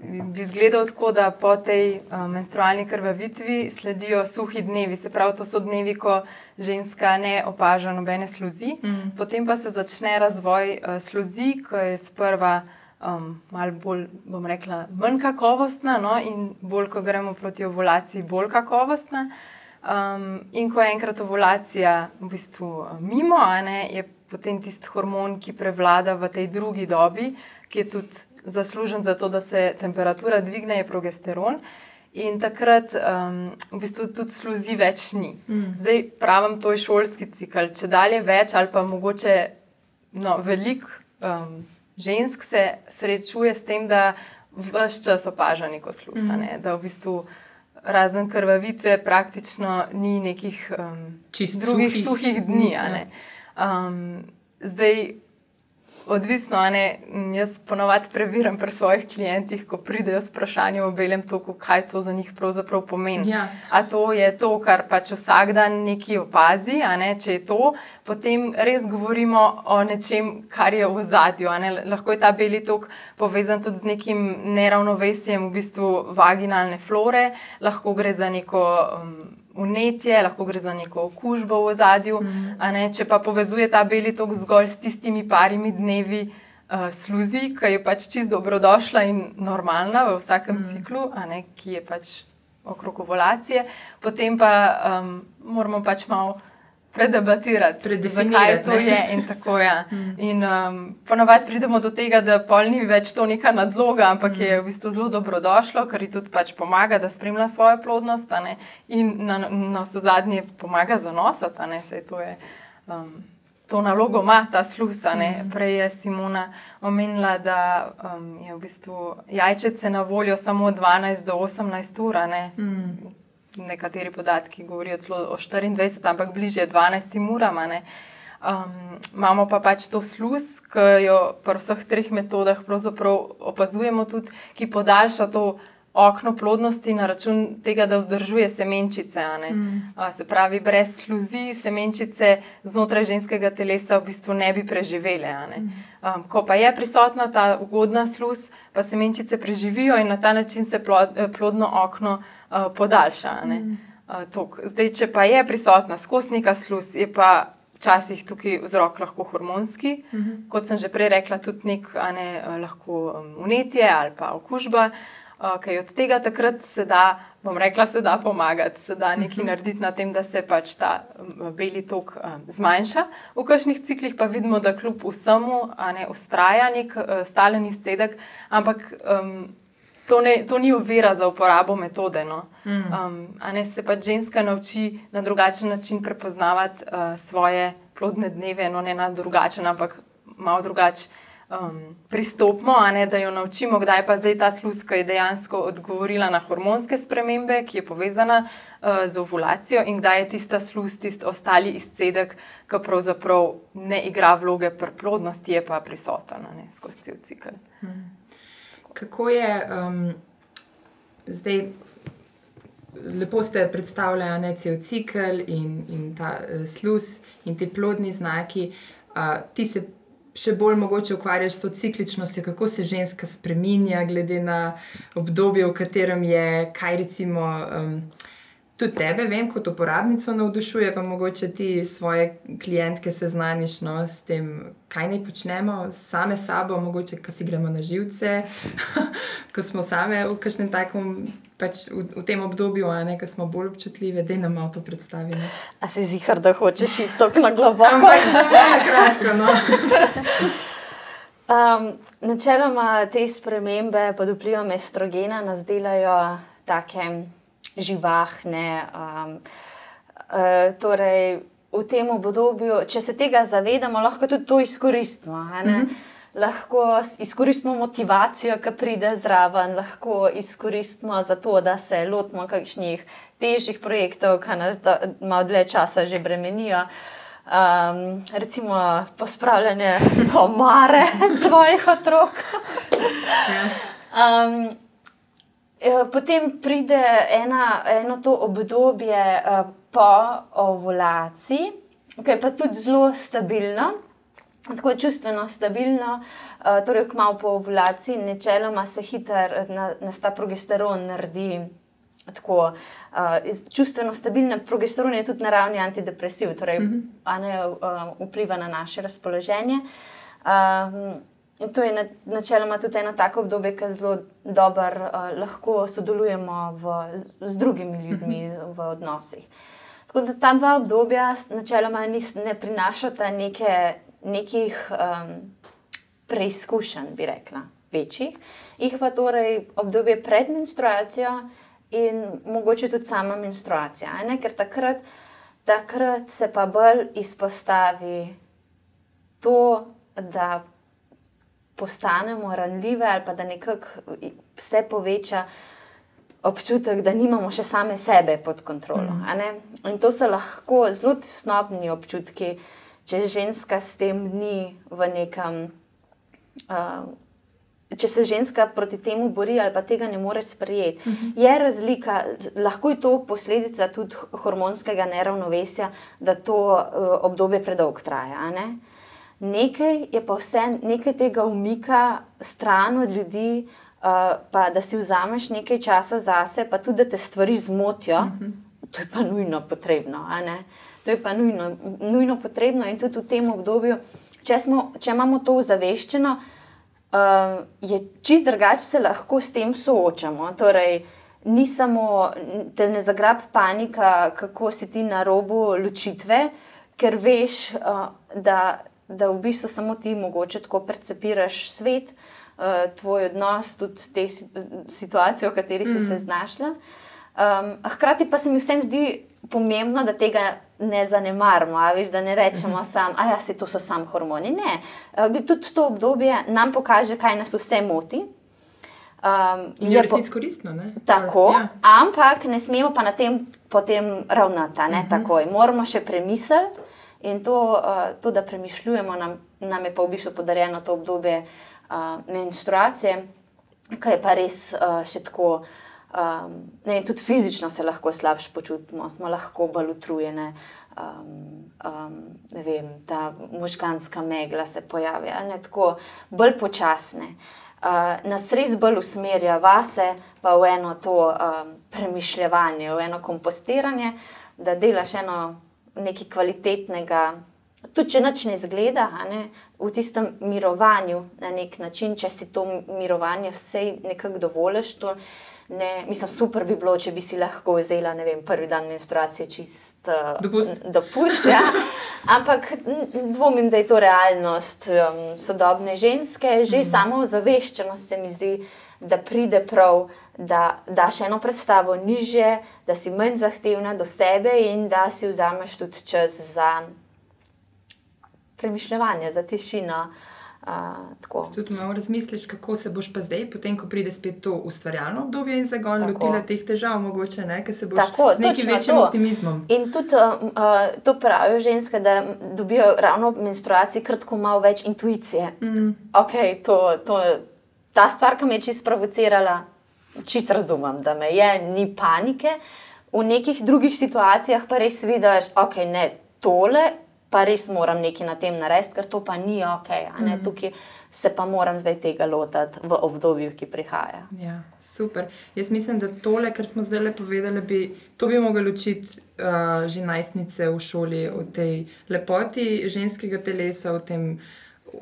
bi izgledal tako, da po tej uh, menstrualni krvavitvi sledijo suhi dnevi. Se pravi, to so dnevi, ko ženska ne opaža nobene sluzi. Mm. Potem pa se začne razvoj uh, sluzi, ki je sprva um, malo bolj, bom rekla, manj kakovostna, no? in bolj, ko gremo proti ovulaciji, bolj kakovostna. Um, in ko je enkrat ovulacija v bistvu mimo, ne, je potem tisti hormon, ki prevlada v tej drugi dobi, ki je tudi zaslužen za to, da se temperatura dvigne, je progesteron. In takrat um, v bistvu tudi sluzi več ni. Mm. Zdaj pravim, to je šolski cikl. Če dalje več, ali pa mogoče no, veliko um, žensk se srečuje s tem, da vse čas opaža neko sluz. Mm. Ne? Da v bistvu razen krvavitve praktično ni nekih um, drugih suhih, suhih dni. Mm, ja. um, zdaj odvisno. Jaz ponovadi preverjam pri svojih klientih, ko pridejo s vprašanjem o belem toku, kaj to za njih pravzaprav pomeni. Ja. A to je to, kar pač vsak dan neki opazi, ne? če je to, potem res govorimo o nečem, kar je v zadju. Lahko je ta beli tok povezan tudi z nekim neravnovesjem v bistvu vaginalne flore, lahko gre za neko. Um, Vnetje, lahko gre za neko okužbo v zadju, mm. če pa povezuje ta beli tok zgolj s tistimi parimi dnevi uh, sluzi, ki je pač čisto dobrodošla in normalna v vsakem mm. ciklu, ne, ki je pač okrog ovulacije, potem pa um, moramo pač malo predebatirati, kaj to je. In tako, ja. mm. in, um, ponovadi pridemo do tega, da pol ni več to neka nadloga, ampak mm. je v bistvu zelo dobrodošlo, ker ji tudi pač pomaga, da spremlja svojo plodnost in na, na vse zadnje pomaga zanosati. To, um, to nalogo ima ta slusa. Mm. Prej je Simona omenila, da um, je v bistvu jajčice na voljo samo 12 do 18 ur nekateri podatki govorijo celo o 24, ampak bližje 12 uram. Um, imamo pa pač to sluz, ki jo pri vseh treh metodah opazujemo, tudi, ki podaljša to okno plodnosti na račun tega, da vzdržuje semenčice. Mm. Uh, se pravi, brez sluzi semenčice znotraj ženskega telesa v bistvu ne bi preživele. Ne? Mm. Um, ko pa je prisotna ta ugodna sluz, pa semenčice preživijo in na ta način se plod, plodno okno. Eh, podaljša. Mm. Uh, Zdaj, če pa je prisotna skozi neka sluz, je pa včasih tukaj vzrok lahko hormonski, mm -hmm. kot sem že prej rekla, tudi nek ne, uh, lahko vnetje ali pa okužba. Uh, Kaj od tega takrat se da, bom rekla, se da pomagati, se da nekaj mhm. narediti na tem, da se pač ta beli tok uh, zmanjša. V kakšnih ciklih pa vidimo, da kljub vsemu ne ustraja nek uh, stalen izcedek, ampak um, to, ne, to ni ovira za uporabo metode. No. Um, ne se pa ženska nauči na drugačen način prepoznavati uh, svoje plodne dneve, no ne na drugačen, ampak malo drugačen. Um, pristopimo, ne, da jo naučimo, kdaj pa zdaj ta sluska je dejansko odgovorila na hormonske spremembe, ki je povezana uh, z ovulacijo, in kdaj je tista sluz, tisti ostali izcedek, ki pravzaprav ne igra vloge pri plodnosti, je pa prisoten skozi cel cikl. Mm kako je um, zdaj, lepo ste predstavljali, da je cel cikl in, in ta uh, sluz in ti plodni znaki. Uh, ti se še bolj mogoče ukvarjaš s to cikličnostjo, kako se ženska spremenja, glede na obdobje, v katerem je, kaj recimo. Um, tudi tebe, vem, kot uporabnico navdušuje, pa mogoče ti svoje klientke seznaniš no, s tem, kaj naj počnemo same sabo, mogoče, ko si gremo na živce, ko smo same v kažem takem. Pač v, v tem obdobju, ne, ko smo bolj občutljivi, da nam to predstavi. Ne. A si zihar, da hočeš iti tako na globoko? Ampak samo na kratko. No. um, načeloma te spremembe pod vplivom estrogena nas delajo take živahne. Um, uh, torej, v tem obdobju, če se tega zavedamo, lahko tudi to izkoristimo. Mm -hmm. Lahko izkoristimo motivacijo, ki pride zraven, lahko izkoristimo za to, da se lotimo kakšnih težjih projektov, ki nas malo dlje časa že bremenijo. Um, recimo, pospravljanje omare tvojih otrok. um, potem pride ena, eno to obdobje uh, po ovulaciji, ki je pa tudi zelo stabilno, tako čustveno stabilno. Uh, torej, kmalo po ovulaciji, načeloma se hitro na, nas ta progesteron naredi. Tako, uh, čustveno stabilen progesteron je tudi naravni antidepresiv, torej mm -hmm. ne, uh, vpliva na naše razpoloženje. Uh, In to je načeloma tudi eno tako obdobje, ki zelo dobro uh, lahko sodelujemo v, z, z drugimi ljudmi v odnosih. Tako da ta dva obdobja načeloma nis, ne prinašata neke, nekih um, preizkušenj, bi rekla, večjih. Ih pa torej obdobje pred menstruacijo in mogoče tudi sama menstruacija. Ne? Ker takrat, takrat se pa bolj izpostavi to, da postanemo ranljive ali pa da nekako vse poveča občutek, da nimamo še same sebe pod kontrolo. Mm. In to so lahko zelo snobni občutki, če ženska s tem ni v nekem uh, če se ženska proti temu bori ali pa tega ne more sprejeti. Uh -huh. Je razlika, lahko je to posledica tudi hormonskega neravnovesja, da to uh, obdobje predolgo traja. Ne? Nekaj je pa vse, nekaj tega umika stran od ljudi, uh, pa da si vzameš nekaj časa zase, pa tudi da te stvari zmotijo, uh -huh. to je pa nujno potrebno. To je pa nujno, nujno potrebno in tudi v tem obdobju, če, smo, če imamo to zaveščeno, uh, je čist drugače, se lahko s tem soočamo. Torej, ni samo, da ne zagrab panika, kako si ti na robu ločitve, ker veš, uh, da, da v bistvu samo ti mogoče tako percepiraš svet, uh, tvoj odnos, tudi te situacije, v kateri si mm. se znašla. Um, hkrati pa se mi vsem zdi pomembno, da tega ne zanemarimo, viš, da ne rečemo uh -huh. samo, da ja, to so samo hormoni. Ne, uh, tudi to obdobje nam pokaže, kaj nas vse moti. Um, je resnico koristno. Ne? Tako, ja. ampak ne smemo pa na tem potem ravnati, ne uh -huh. takoj. Moramo še premisliti in to, uh, to da premišljujemo, nam, nam je pa v bistvu podarjeno to obdobje uh, menstruacije, ki je pa res uh, še tako. Um, ne, tudi fizično se lahko slabše počutimo, smo lahko bolj utrujeni. Um, um, vem, ta možganska megla se pojavi, ne tako, bolj počasne. Uh, nas res bolj usmerja vase, pa v eno to um, premišljanje, v eno kompostiranje, da delaš eno nekaj kvalitetnega. Tudi če noč ne zgleda, ne, v tistem mirovanju na nek način, če si to mirovanje vse nekako dovoliš. To, Ne, mislim, super bi bilo, če bi si lahko vzela vem, prvi dan menstruacije čist uh, dopust. dopust ja. Ampak dvomim, da je to realnost um, sodobne ženske. Že mm. samo zaveščenost se mi zdi, da pride prav, da daš eno predstavo niže, da si manj zahtevna do sebe in da si vzameš tudi čas za premišljanje, za tišino. Uh, Tudi malo razmisliš, kako se boš pa zdaj, potem ko pride spet to ustvarjalno obdobje in zagon, lotila teh težav, mogoče ne, ker se boš tako, z nekim večjim to. optimizmom. In tudi uh, uh, to pravijo ženske, da dobijo ravno menstruacije, kratko malo več intuicije. Mm. Okay, to, to, ta stvar, ki me je čisto provocirala, čisto razumem, da me je, ni panike. V nekih drugih situacijah pa res vidiš, okay, je tole pa res moram nekaj na tem narediti, ker to pa ni ok. Mm -hmm. Tukaj se pa moram zdaj tega lotiti v obdobju, ki prihaja. Ja, super. Jaz mislim, da tole, kar smo zdaj le povedali, bi, to bi mogli učiti uh, že najstnice v šoli o tej lepoti ženskega telesa.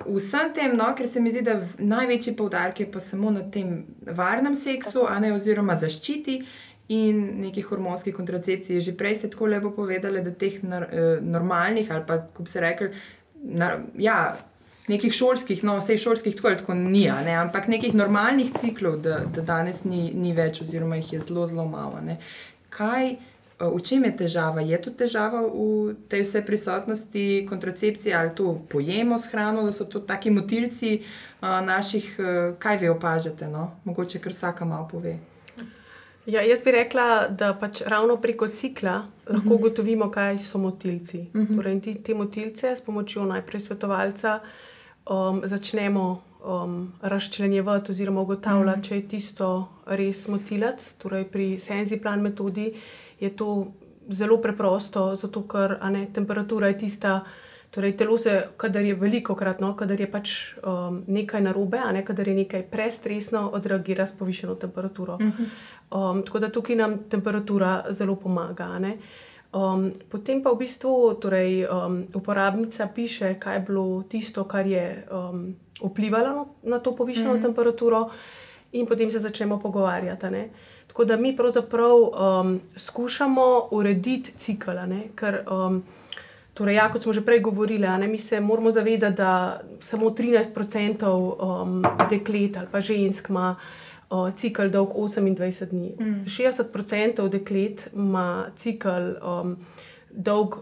Vsem tem, no, ker se mi zdi, da največji poudarek je pa samo na tem varnem seksu, ne oziroma zaščiti in neki hormonski kontracepciji. Že prej ste tako lepo povedali, da teh nar, eh, normalnih ali pa, kot bi se rekli, ja, nekih šolskih, no, vse šolskih tako, tako ni, ne, ampak nekih normalnih ciklov, da, da danes ni, ni več, oziroma jih je zelo, zelo malo. Ne. Kaj? Eh, v čem je težava? Je to težava v tej vsej prisotnosti kontracepcije ali to pojemo s hrano, da so to taki motilci uh, naših, uh, kaj vi opažate? No? Mogoče kar vsaka malo pove. Ja, jaz bi rekla, da pač ravno preko cikla lahko uh mhm. -huh. ugotovimo, kaj so motilci. Uh mhm. -huh. torej, ti, te motilce s pomočjo najprej svetovalca um, začnemo um, razčlenjevati oziroma ugotavljati, uh mhm. -huh. če je tisto res motilec. Torej, pri senzi plan metodi je to zelo preprosto, zato ker ne, temperatura je tista. Torej, telo se, kadar je veliko krat, no, kadar je pač um, nekaj narobe, a ne kadar je nekaj prestresno, odreagira s povišeno temperaturo. Uh -huh. Um, tako da tukaj nam temperatura zelo pomaga. Um, potem pa v bistvu torej, um, uporabnica piše, kaj je bilo tisto, kar je um, vplivalo na, na to povišeno mm -hmm. temperaturo, in potem se začnemo pogovarjati. Ne? Tako da mi pravzaprav um, skušamo urediti cikl. Ker, um, torej, ja, kot smo že prej govorili, ne, mi se moramo zavedati, da samo 13% um, deklet ali pa žensk ima uh, cikl dolg 28 dni. Mm. 60% deklet ima cikl um, dolg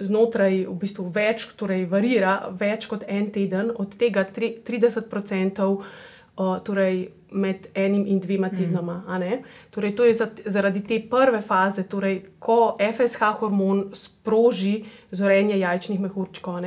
znotraj, v bistvu več, torej varira več kot en teden, od tega 30% uh, torej med enim in dvema mm. tednoma. Mm. Torej, to je zaradi te prve faze, torej, ko FSH hormon sproži zorenje jajčnih mehurčkov.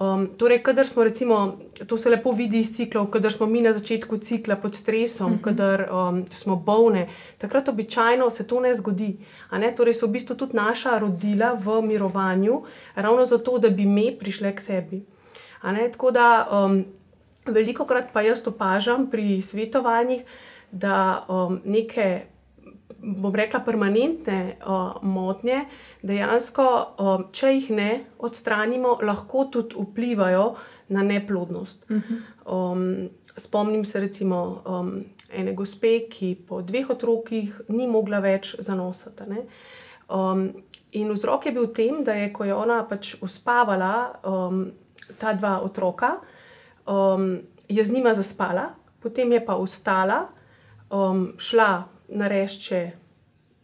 Um, torej, kadar smo, recimo, to se lepo vidi iz ciklov, kadar smo mi na začetku cikla pod stresom, uh -huh. kadar um, smo bolne, takrat običajno se to ne zgodi. Ne? Torej, so v bistvu tudi naša rodila v mirovanju, ravno zato, da bi mi prišli k sebi. Tako da um, veliko krat pa jaz opažam pri svetovanjih, da um, neke bom rekla, permanentne uh, motnje, dejansko, um, če jih ne odstranimo, lahko tudi vplivajo na neplodnost. Uh -huh. um, spomnim se recimo um, ene gospe, ki po dveh otrokih ni mogla več zanositi. Um, in vzrok je bil v tem, da je, ko je ona pač uspavala um, ta dva otroka, um, je z njima zaspala, potem je pa ustala, um, šla narešče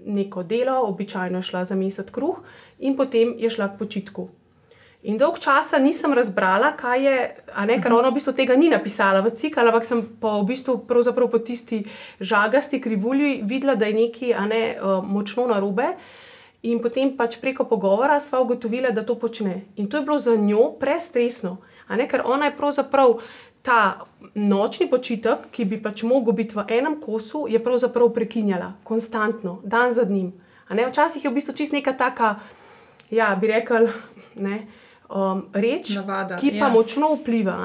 neko delo, običajno šla za mesec kruh, in potem je šla k počitku. In dolg časa nisem razbrala, kaj je, ne, ker ona v bistvu tega ni napisala v ciklu, ampak sem pa v bistvu po tisti žagasti krivulji videla, da je nekaj ne, uh, močno narobe. In potem pač preko pogovora sva ugotovila, da to počne. In to je bilo za njo prestresno, ker ona je pravzaprav ta nočni počitek, ki bi pač mogel biti v enem kosu, je pravzaprav prekinjala, konstantno, dan za dnem. Včasih je v bistvu čist neka taka, ja, bi rekel, ne, um, reč, Navada, ki pa ja. močno vpliva.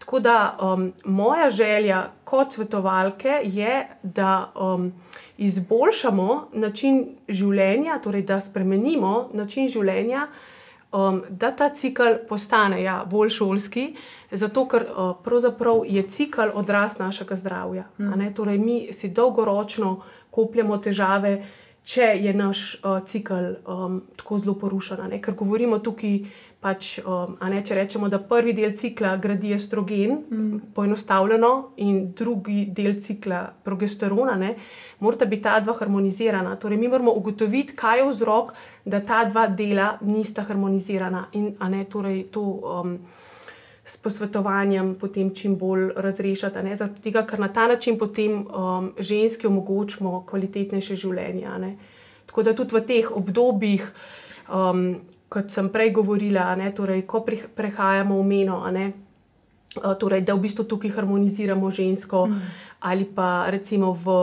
Tako da um, moja želja kot svetovalke je, da um, izboljšamo način življenja, torej da spremenimo način življenja um, da ta cikl postane ja, bolj šolski, zato ker uh, je cikl odraz našega zdravja. Mm. Torej, mi si dolgoročno kopljemo težave, če je naš uh, cikl um, tako zelo porušen. Ker govorimo tukaj. Pač, um, ne, če rečemo, da prvi del cikla gradi estrogen, mm. poenostavljeno, in drugi del cikla progesterona, ne, morata biti ta dva harmonizirana. Torej, mi moramo ugotoviti, kaj je vzrok, da ta dva dela nista harmonizirana in ne, torej, to um, s posvetovanjem potem čim bolj razrešiti. Zato, tega, ker na ta način potem um, ženski omogočimo kvalitetnejše življenje. Ne. Tako da tudi v teh obdobjih, um, kot sem prej govorila, ne, torej, ko prehajamo v meno. Ne, Torej, da v bistvu tukaj harmoniziramo žensko, mm. ali pa recimo v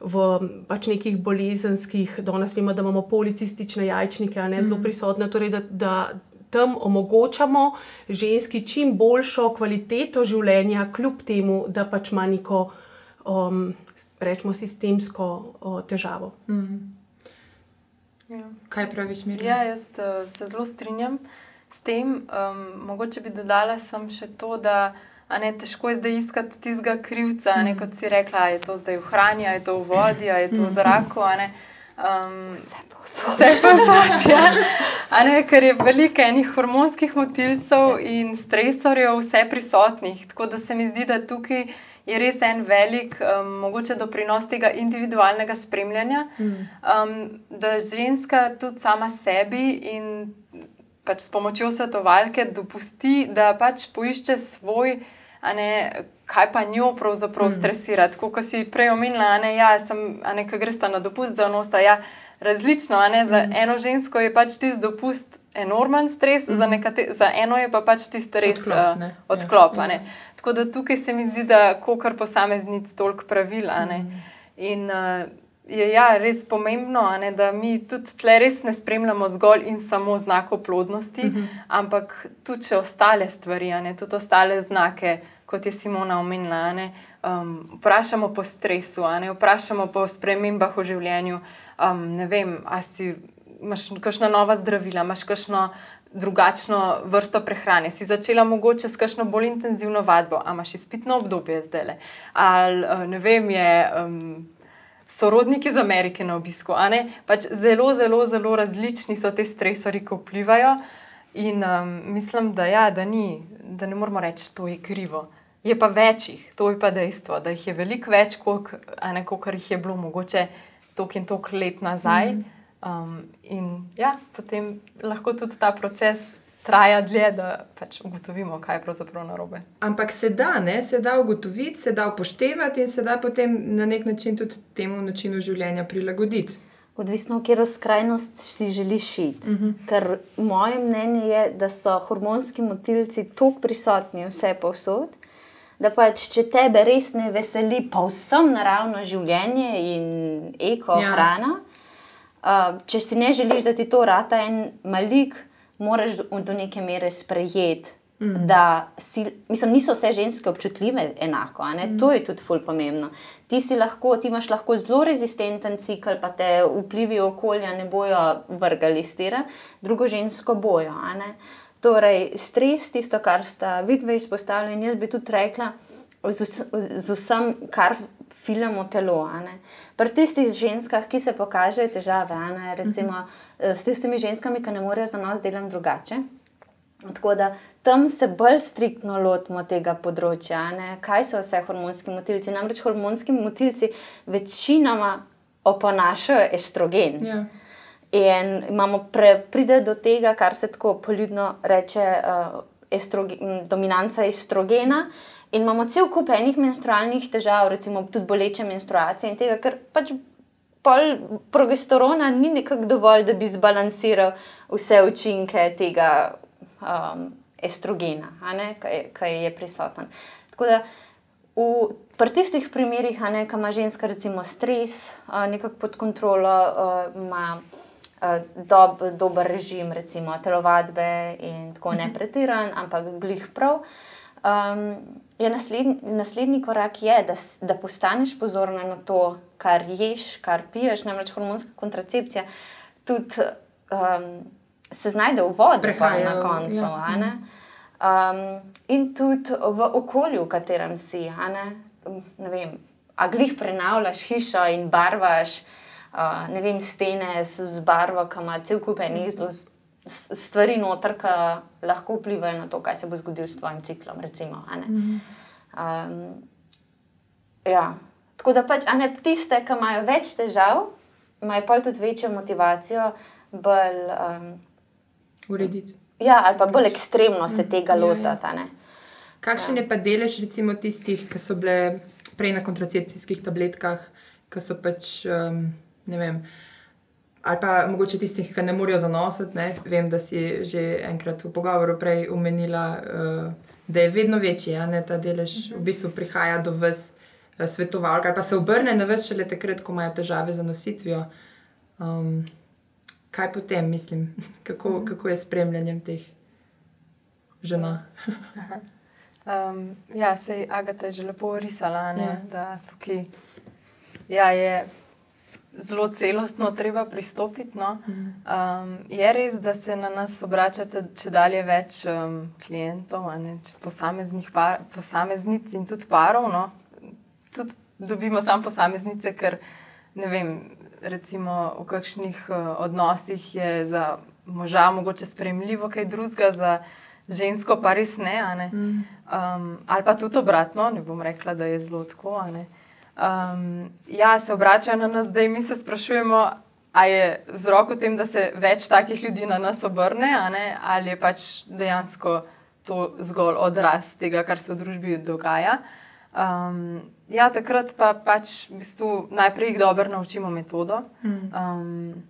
v pač nekih bolezenskih, danes vemo, da imamo policistične jajčnike, ne zelo mhm. prisotne, torej da, da tam omogočamo ženski čim boljšo kvaliteto življenja, kljub temu, da pač ima neko, um, rečemo, sistemsko uh, težavo. Mm. Ja. Kaj praviš, Mirjam? Ja, jaz uh, se zelo strinjam s tem. Um, mogoče bi dodala še to, da. Ne, težko je zdaj iskati tistega krivca, ne, kot si rekla, je to zdaj v hrani, je to v vodi, je to v zraku. Um, vse posod. Ja. Ker je veliko enih hormonskih motilcev in stresorjev, vse prisotnih. Tako da se mi zdi, da tukaj je res en velik, um, mogoče doprinos tega individualnega spremljanja, um, da ženska tudi sama sebi in pač s pomočjo svetovalke dopusti, da pač poišče svoj ne, kaj pa njo pravzaprav mm. stresira. Kot si prej omenila, ne, ja, sem, ne, kaj greš na dopust za nosta. Ja, različno, ne, za mm. eno žensko je pač tisti dopust enormen stres, mm. za, nekate, za eno je pa pač tisti res odklop. Uh, odklop ja, ja. Tako da tukaj se mi zdi, da kar posameznic toliko pravil. Mm. In uh, je ja, res pomembno, ne, da mi tudi tle res ne spremljamo zgolj in samo znakov plodnosti, mm -hmm. ampak tudi ostale stvari, ne, tudi ostale znake kot je Simona omenila. Um, vprašamo po stresu, vprašamo po spremembah v življenju. Um, ne vem, ali imaš kakšna nova zdravila, imaš kakšno drugačno vrsto prehrane, si začela mogoče s kakšno bolj intenzivno vadbo, ali imaš izpitno obdobje zdaj. Ali uh, ne vem, je. Um, Sorodniki iz Amerike na obisku. Pač zelo, zelo, zelo različni so ti stresori, ki vplivajo. In um, mislim, da, ja, da, ni, da ne moramo reči, da je krivo. Je pa večjih, to je pa dejstvo, da jih je veliko več, kot jih je bilo mogoče toliko in toliko let nazaj. Mm. Um, in ja, potem lahko tudi ta proces traja dlje, da pač ugotovimo, kaj je pravzaprav narobe. Ampak se da, ne? se da ugotoviti, se da upoštevati in se da potem na nek način tudi temu načinu življenja prilagoditi. odvisno, v katero skrajnost si želiš iti. Uh -huh. Ker moje mnenje je, da so hormonski motilci tako prisotni vse povsod, da pač, če tebe res ne veseli povsem naravno življenje in eko ja. hrana, uh, če si ne želiš, da ti to rata en malik, moraš do, do neke mere sprejeti. Mm. Da si, mislim, niso vse ženske občutljive enako. Mm. To je tudi fulj pomembno. Ti, lahko, ti imaš lahko zelo rezistenten cikl, pa te vplivi okolja ne bojo vrgali stira, drugo žensko bojo. Torej, stres, tisto, kar sta vidve izpostavljeni, jaz bi tudi rekla, z, z vsem, kar filamo telo. Pri tistih ženskah, ki se pokažejo težave, recimo mm -hmm. s tistimi ženskami, ki ne morejo za nas delati drugače. Tako da tam se bolj striktno lotimo tega področja. Ne? Kaj so vse hormonski motilci? Namreč hormonski motilci večinoma oponašajo estrogen. Ja. In imamo pre, pride do tega, kar se tako poljudno reče, uh, estrogen, dominanca estrogena. In imamo cel kup enih menstrualnih težav, recimo tudi boleče menstruacije in tega, ker pač pol progesterona ni nekako dovolj, da bi zbalansiral vse učinke tega um, estrogena, ki je prisoten. Tako da v pri tistih primerih, ko ima ženska recimo stres, uh, nekako pod kontrolo, uh, ima dob, dober režim, recimo telovadbe in tako ne pretiran, ampak glih prav. Um, je naslednji, naslednji korak je, da, da postaneš pozorna na to, kar ješ, kar piješ, namreč hormonska kontracepcija. Tudi um, se znajde v vodi, na koncu. Ja. Um, in tudi v okolju, v katerem si. Ne? Ne vem, a glih prenavljaš hišo in barvaš uh, vem, stene z barvo, ki ima cel kup enih zelo stvari noter, ki lahko vplivajo na to, kaj se bo zgodilo s tvojim ciklom. Recimo, um, ja. Tako da pač, ne, tiste, ki imajo več težav, imajo pa tudi večjo motivacijo, bolj. Um, urediti. Ja, ali pa bolj ekstremno se mm, tega ja, ja. lotiti. Kakšen ja. je pa delež recimo tistih, ki so bile prej na kontracepcijskih tabletkah, ki so pač um, ne vem. Ali pa mogoče tistih, ki ne morejo zanositi. Ne? Vem, da si že enkrat v pogovoru prej omenila, uh, da je vedno večji ja, ne, ta delež, mhm. v bistvu prihaja do vas uh, svetovalk, ali pa se obrne na vas šele takrat, ko imajo težave z nositvijo. Um, kaj potem, mislim, kako, mm. kako je spremljanjem teh žena. um, ja, se je Agata že lepo risala, ja. da tukaj ja, je zelo celostno treba pristopiti. No. Um, je res, da se na nas obračate, če dalje več um, klientov, ne, par, posameznic in tudi parov. No. Tudi dobimo samo posameznice, ker ne vem recimo, v kakšnih uh, odnosih je za moža mogoče sprejemljivo kaj drugega, za žensko pa res ne. ne? Mm. Um, ali pa tudi obratno, ne bom rekla, da je zelo tako. Um, ja, se obračajo na nas, da mi se sprašujemo, ali je vzrok v tem, da se več takih ljudi na nas obrne, ali je pač dejansko to zgolj odraz tega, kar se v družbi dogaja. Um, ja, takrat pa pač v bistvu najprej jih dobro naučimo metodo. Um,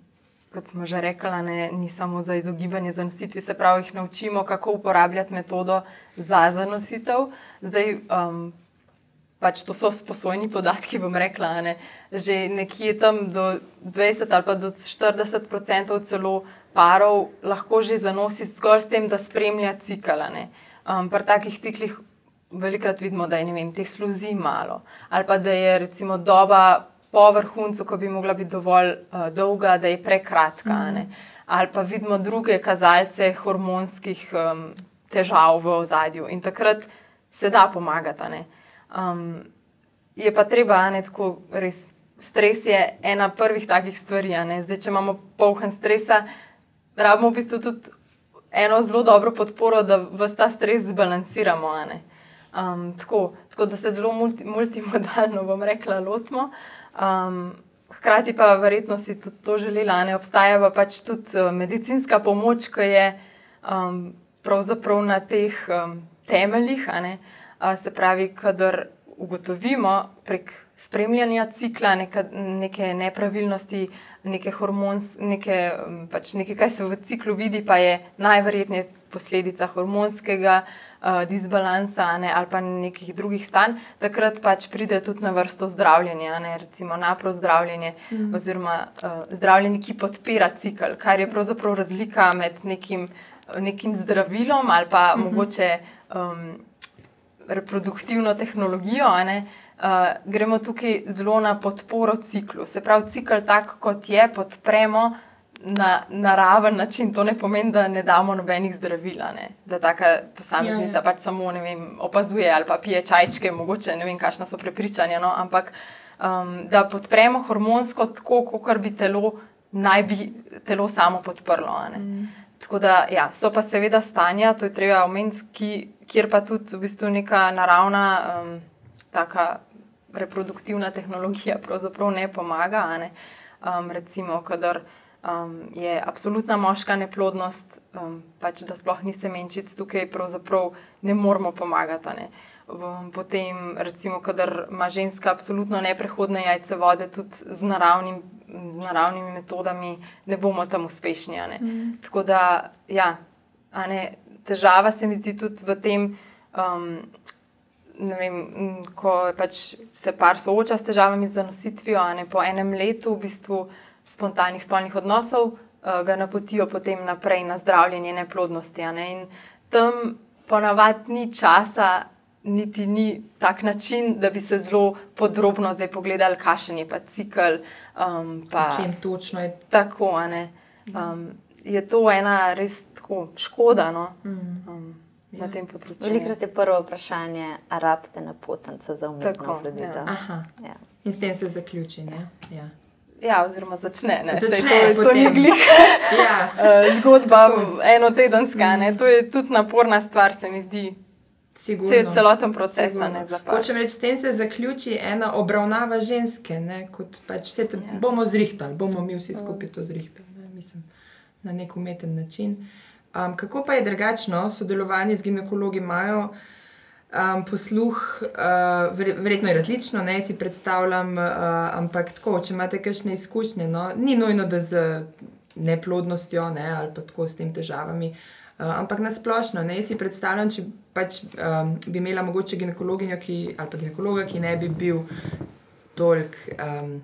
kot smo že rekli, ne, ni samo za izogibanje zanositvi, se pravi, jih naučimo, kako uporabljati metodo za zanositev. Zdaj, um, pač to so sposojni podatki, bom rekla, ne, že nekje tam do 20 ali pa do 40 odstotkov celo parov lahko že zanosi zgolj s tem, da spremlja cikala. Um, pri takih ciklih velikrat vidimo, da je vem, te sluzi malo, ali pa da je recimo doba po vrhuncu, ko bi mogla biti dovolj uh, dolga, da je prekratka. Mm. Ali pa vidimo druge kazalce hormonskih um, težav v ozadju in takrat se da pomagati. Um, je pa treba, ne tako res. Stres je ena prvih takih stvari. Zdaj, če imamo polhen stresa, rabimo v bistvu tudi eno zelo dobro podporo, da vse ta stres zbalansiramo. Um, tako, tako da se zelo multi, multimodalno, bom rekla, lotimo. Um, hkrati pa verjetno si tudi to želela, ne obstaja pa pač tudi uh, medicinska pomoč, ki je um, pravzaprav na teh um, temeljih. Uh, se pravi, kadar ugotovimo prek spremljanja cikla, neka, neke nepravilnosti, neke hormonske, neke, pač nekaj, kar se v ciklu vidi, pa je najverjetneje posledica hormonskega uh, disbalansa ne, ali pa nekih drugih stanj, takrat pač pride tudi na vrsto zdravljenje, ne, recimo napro zdravljenje, mm. oziroma uh, zdravljenje, ki podpira cikl, kar je pravzaprav razlika med nekim, nekim zdravilom ali pa mm -hmm. mogoče um, reproduktivno tehnologijo. Ne, Uh, gremo tukaj zelo na podporo ciklu. Se pravi, cikl, tako kot je, podpremo na naraven način. To ne pomeni, da ne damo nobenih zdravil, ne? da ta posameznica ja, ja. pač samo vem, opazuje ali pa pije čajčke, mogoče ne vem, kakšna so prepričanja. No? Ampak um, da podpremo hormonsko tako, kot bi telo naj bi telo samo podprlo. Mm. Tako da ja, so pa seveda stanja, to je treba omeniti, kjer pa tudi v bistvu neka naravna. Um, Taka reproduktivna tehnologija pravzaprav ne pomaga. Ne? Um, recimo, kadar um, je absolutna moška neplodnost, um, pač da sploh ni semenčic, tukaj pravzaprav ne moramo pomagati. Ne? Potem, recimo, kadar ima ženska absolutno neprehodne jajce vode, tudi z, naravnim, z naravnimi metodami, ne bomo tam uspešni. Mm. Tako da, ja, ne, težava se mi zdi tudi v tem. Um, vem, ko pač se par sooča s težavami z zanositvijo, ne po enem letu v bistvu spontanih spolnih odnosov, uh, ga napotijo potem naprej na zdravljenje neplodnosti. Ne? In tam ponavadi ni časa, niti ni tak način, da bi se zelo podrobno zdaj pogledali, kakšen je pa cikl. Um, pa, čem točno je tako. Um, je to ena res tako škoda. No? Mm. Um, na tem področju. Velikrat je prvo vprašanje, ali rabite na potence za umetno oploditev. Ja. Ja. In s tem se zaključi. Ja. Ja, oziroma začne. Ne? Začne Sej, to, to ni glih. ja. uh, zgodba eno tedenska. Mm. To je tudi naporna stvar, se mi zdi. Cel, celoten proces. Hočem reči, s tem se zaključi ena obravnava ženske. Pač te, ja. Bomo zrihtali, bomo mi vsi skupaj to zrihtali. Ne? Mislim, na nek umeten način. Um, kako pa je drugačno sodelovanje z ginekologi? Imajo um, posluh, uh, verjetno je različno, ne si predstavljam, uh, ampak tako, če imate kakšne izkušnje, no, ni nujno, da z neplodnostjo ne, ali pa tako s tem težavami. Uh, ampak nasplošno, ne si predstavljam, če pač, um, bi imela mogoče ginekologinjo ki, ali pa ginekologa, ki ne bi bil toliko. Um,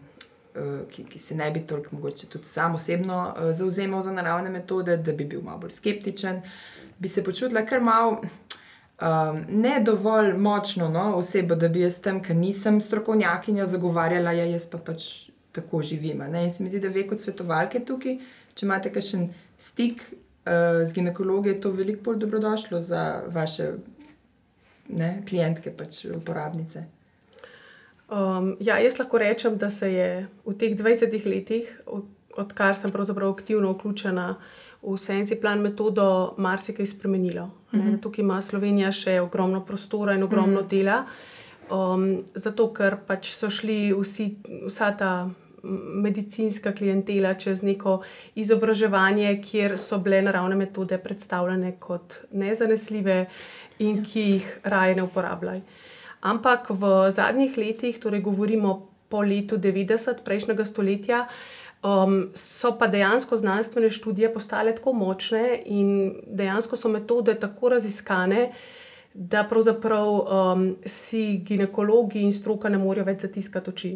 Eh, ki, ki se ne bi toliko mogoče tudi sam osebno uh, zauzemal za naravne metode, da bi bil malo bolj skeptičen, bi se počutila kar malo um, ne dovolj močno no, osebo, da bi jaz tam, ker nisem strokovnjakinja, zagovarjala, ja, jaz pa pač tako živim. Ne? In se mi zdi, da ve kot svetovalke tukaj, če imate kakšen stik z ginekologi, je to veliko bolj dobrodošlo za vaše ne, klientke, pač uporabnice. Um, ja, jaz lahko rečem, da se je v teh 20 letih, od, odkar sem pravzaprav aktivno vključena v Sensi plan metodo, marsikaj spremenilo. Mm -hmm. Tukaj ima Slovenija še ogromno prostora in ogromno mm -hmm. dela. Um, zato, ker pač so šli vsi, vsa ta medicinska klientela čez neko izobraževanje, kjer so bile naravne metode predstavljene kot nezanesljive in ki jih raje ne uporabljajo. Ampak v zadnjih letih, torej govorimo po letu 90 prejšnjega stoletja, um, so pa dejansko znanstvene študije postale tako močne in dejansko so metode tako raziskane, da pravzaprav um, si ginekologi in stroka ne morejo več zatiskati oči.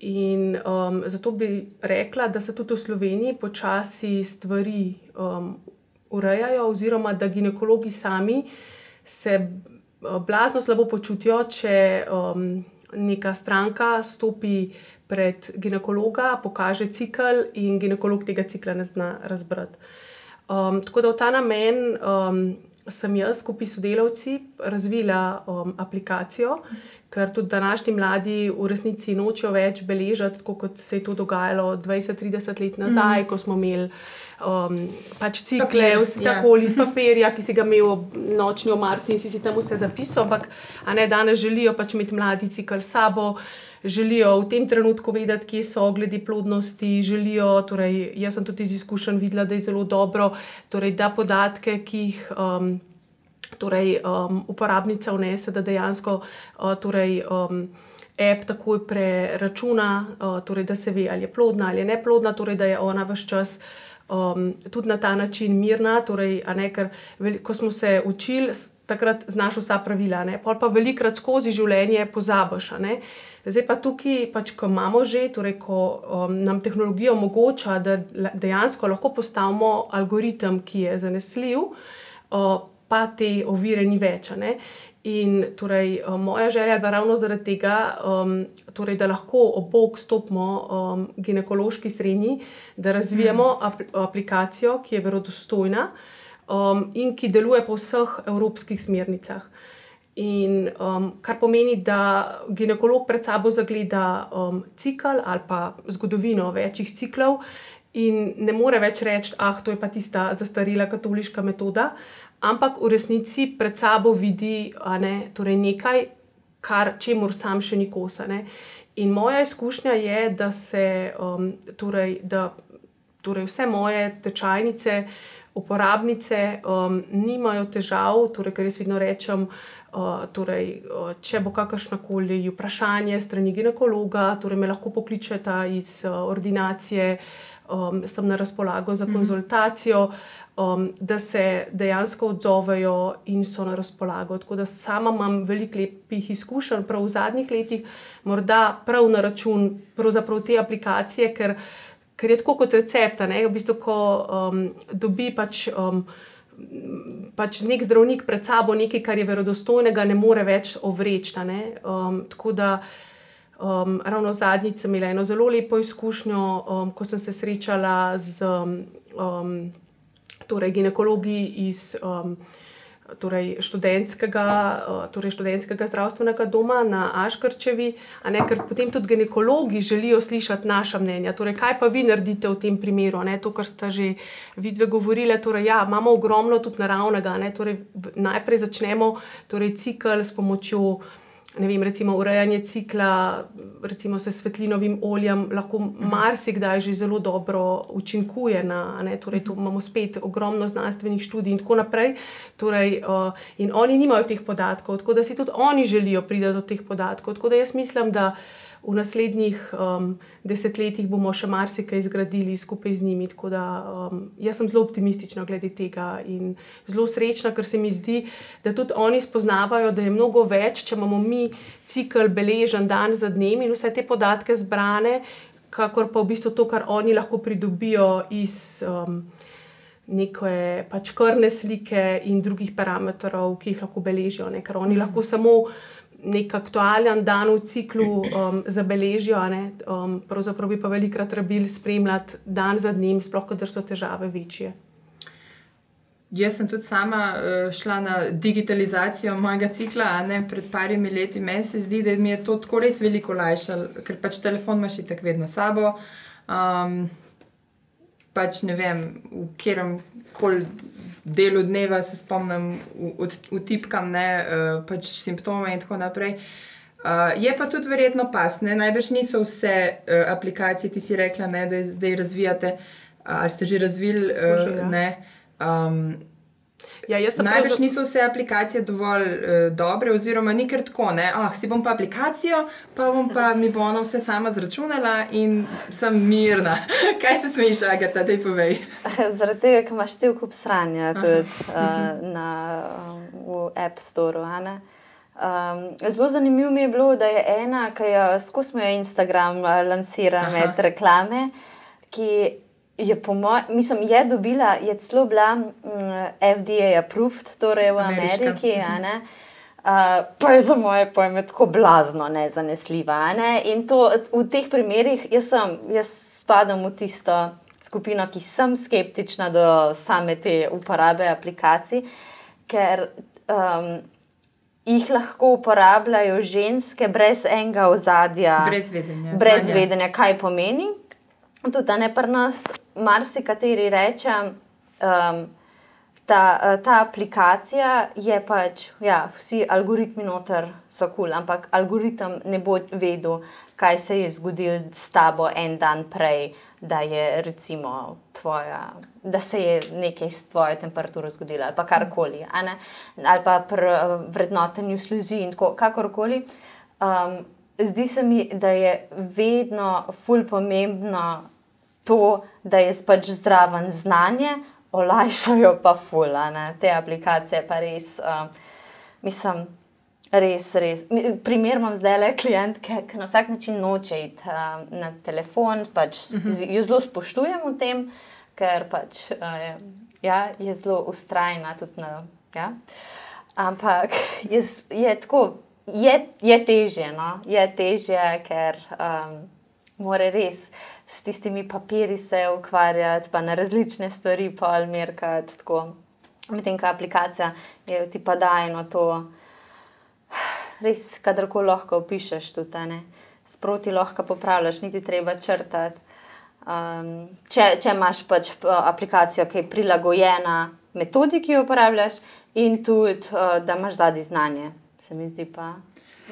In um, zato bi rekla, da se tudi v Sloveniji počasi stvari um, urejajo, oziroma da ginekologi sami se blazno slabo počutijo, če um, neka stranka stopi pred ginekologa, pokaže cikl in ginekolog tega cikla ne zna razbrati. Um, tako da v ta namen um, sem jaz skupaj s sodelavci razvila um, aplikacijo, ker tudi današnji mladi v resnici nočejo več beležiti, kot se je to dogajalo 20-30 let nazaj, mm ko smo imeli um, pač cikle, vse ja. tako iz papirja, ki si ga imel nočni omarci in si, si tam vse zapisal. Ampak ne, danes želijo pač imeti mladi cikl s sabo. Želijo v tem trenutku vedeti, kje so glede plodnosti. Želijo, torej, jaz sem tudi iz izkušenj videla, da je zelo dobro, torej, da podatke, ki jih um, torej, um, uporabnica vnese, da dejansko uh, torej, um, app takoj preračuna, uh, torej, da se ve, ali je plodna ali je neplodna, torej, da je ona vse čas. Um, tudi na ta način mirna, torej, ne, ker veli, ko smo se učili, takrat znaš vsa pravila, ne, pa pa velikrat skozi življenje pozabiš. Zdaj pa tukaj, pač, ko imamo že, torej, ko um, nam tehnologija omogoča, da dejansko lahko postavimo algoritem, ki je zanesljiv, uh, pa te ovire ni več. In torej, moja želja je ravno zaradi tega, um, torej, da lahko obok stopimo um, ginekološki srednji, da razvijemo mm. ap aplikacijo, ki je verodostojna um, in ki deluje po vseh evropskih smernicah. In, um, kar pomeni, da ginekolog pred sabo zagleda um, cikl ali pa zgodovino večjih ciklov in ne more več reči, da ah, je to tista zastarela katoliška metoda, ampak v resnici pred sabo vidi ne, torej nekaj, kar čemu sam še ni kosane. In moja izkušnja je, da se um, torej, da, torej vse moje tečajnice, uporabnice um, nimajo težav, torej, ker jaz vedno rečem. Uh, torej, uh, če bo kakršno koli vprašanje strani ginekologa, torej me lahko pokličete iz uh, ordinacije, um, sem na razpolago za mhm. konzultacijo. Mm -hmm um, da se dejansko odzovejo in so na razpolago. Tako da sama imam veliko lepih izkušenj, prav v zadnjih letih, morda prav na račun te aplikacije, ker, ker je tako kot recept. V bistvu, ko um, dobi pač. Um, Pač nek zdravnik pred sabo nekaj, kar je verodostojnega, ne more več ovreči. Um, tako da, um, ravno zadnjič sem imela eno zelo lepo izkušnjo, um, ko sem se srečala z um, torej ginekologi iz um, torej študentskega, uh, torej študentskega zdravstvenega doma na Aškrčevi, ne, ker potem tudi ginekologi želijo slišati naša mnenja. Torej, kaj pa vi naredite v tem primeru? Ne, to, kar ste že vidve govorili, torej, ja, imamo ogromno tudi naravnega. Ne, torej, najprej začnemo torej, cikl s pomočjo ne vem, recimo urejanje cikla, recimo s svetlinovim oljem, lahko mhm. marsikdaj že zelo dobro učinkuje. Na, ne, torej, tu imamo spet ogromno znanstvenih študij in tako naprej. Torej, uh, in oni nimajo teh podatkov, tako da si tudi oni želijo priti do teh podatkov. Tako da jaz mislim, da v naslednjih um, desetletjih bomo še marsikaj zgradili skupaj z njimi. Da, um, jaz sem zelo optimistična glede tega in zelo srečna, ker se mi zdi, da tudi oni spoznavajo, da je mnogo več, če imamo mi cikl beležen dan za dnem in vse te podatke zbrane, kakor pa v bistvu to, kar oni lahko pridobijo iz. Um, Neke pač krvne slike in drugih parametrov, ki jih lahko beležijo, ne? ker oni lahko samo nek aktualen dan v ciklu um, zabeležijo. Um, pravzaprav bi pa velikrat rabili spremljati dan za dnem, sploh, ker so težave večje. Jaz sem tudi sama uh, šla na digitalizacijo mojega cikla, ne pred parimi leti. Meni se zdi, da mi je to tako res veliko olajšalo, ker pač telefon imaš tako vedno sabo. Um, pač ne vem, v katerem koli delu dneva se spomnim, utipkam ne, uh, pač simptome in tako naprej. Uh, je pa tudi verjetno pas, ne? najbrž niso vse uh, aplikacije, ti si rekla, ne, da zdaj razvijate, uh, ali ste že razvili. Uh, Ja, Najbrž prav... niso vse aplikacije dovolj uh, dobre, oziroma ni kar tako. Ah, si bom pa aplikacijo, pa bom pa mi bo ona vse sama zračunala in sem mirna. Kaj se smeješ, Agata, da ti povej? Zaradi tega, ker imaš cel kup sranja tudi uh, na, v App Store. Um, zelo zanimivo mi je bilo, da je ena, ki jo skozi Instagram lansira med reklame, ki je mojem, mislim, je dobila, je celo bila mm, FDA approved, torej v Ameriki. Uh, pa je za moje pojme tako blazno nezanesljiva. Ne? In to v teh primerih, jaz, sem, jaz spadam v tisto skupino, ki sem skeptična do same te uporabe aplikacij, ker um, jih lahko uporabljajo ženske brez enega ozadja, brez vedenja, brez vedenja kaj pomeni. Tudi ne pri nas, marsikateri reče, um, ta, uh, ta aplikacija je pač, ja, vsi algoritmi noter so kul, cool, ampak algoritem ne bo vedel, kaj se je zgodilo s tabo en dan prej. da je recimo tvoja, da se je nekaj s tvojo temperaturo zgodilo ali pa karkoli, ali pa pri eh, vrednotenju sluzi in tako, kakorkoli. Um, zdi se mi, da je vedno ful pomembno to, da je pač zraven znanje, olajšajo pa ful, a ne? Te aplikacije pa res, uh, mislim, res, res. Primer imam zdaj le klientke, ki na vsak način noče iti uh, na telefon, pač z- jo zelo spoštujem v tem, ker pač uh, ja, je zelo ustrajna tudi na. Ja. Ampak je, je tako, je, je težje, no? je težje, ker um, mora res s tistimi papiri se ukvarjati, pa na različne stvari pa almirkati. tako. Medtem ko aplikacija je ti pa dajno to, res, kadarkoli lahko opišeš tudi, ne. sproti lahko popravljaš, niti treba črtati. Um, če, če imaš pač p- aplikacijo, ki je prilagojena metodi, ki jo uporabljaš, in tudi, uh, da imaš zadnji znanje, se mi zdi pa.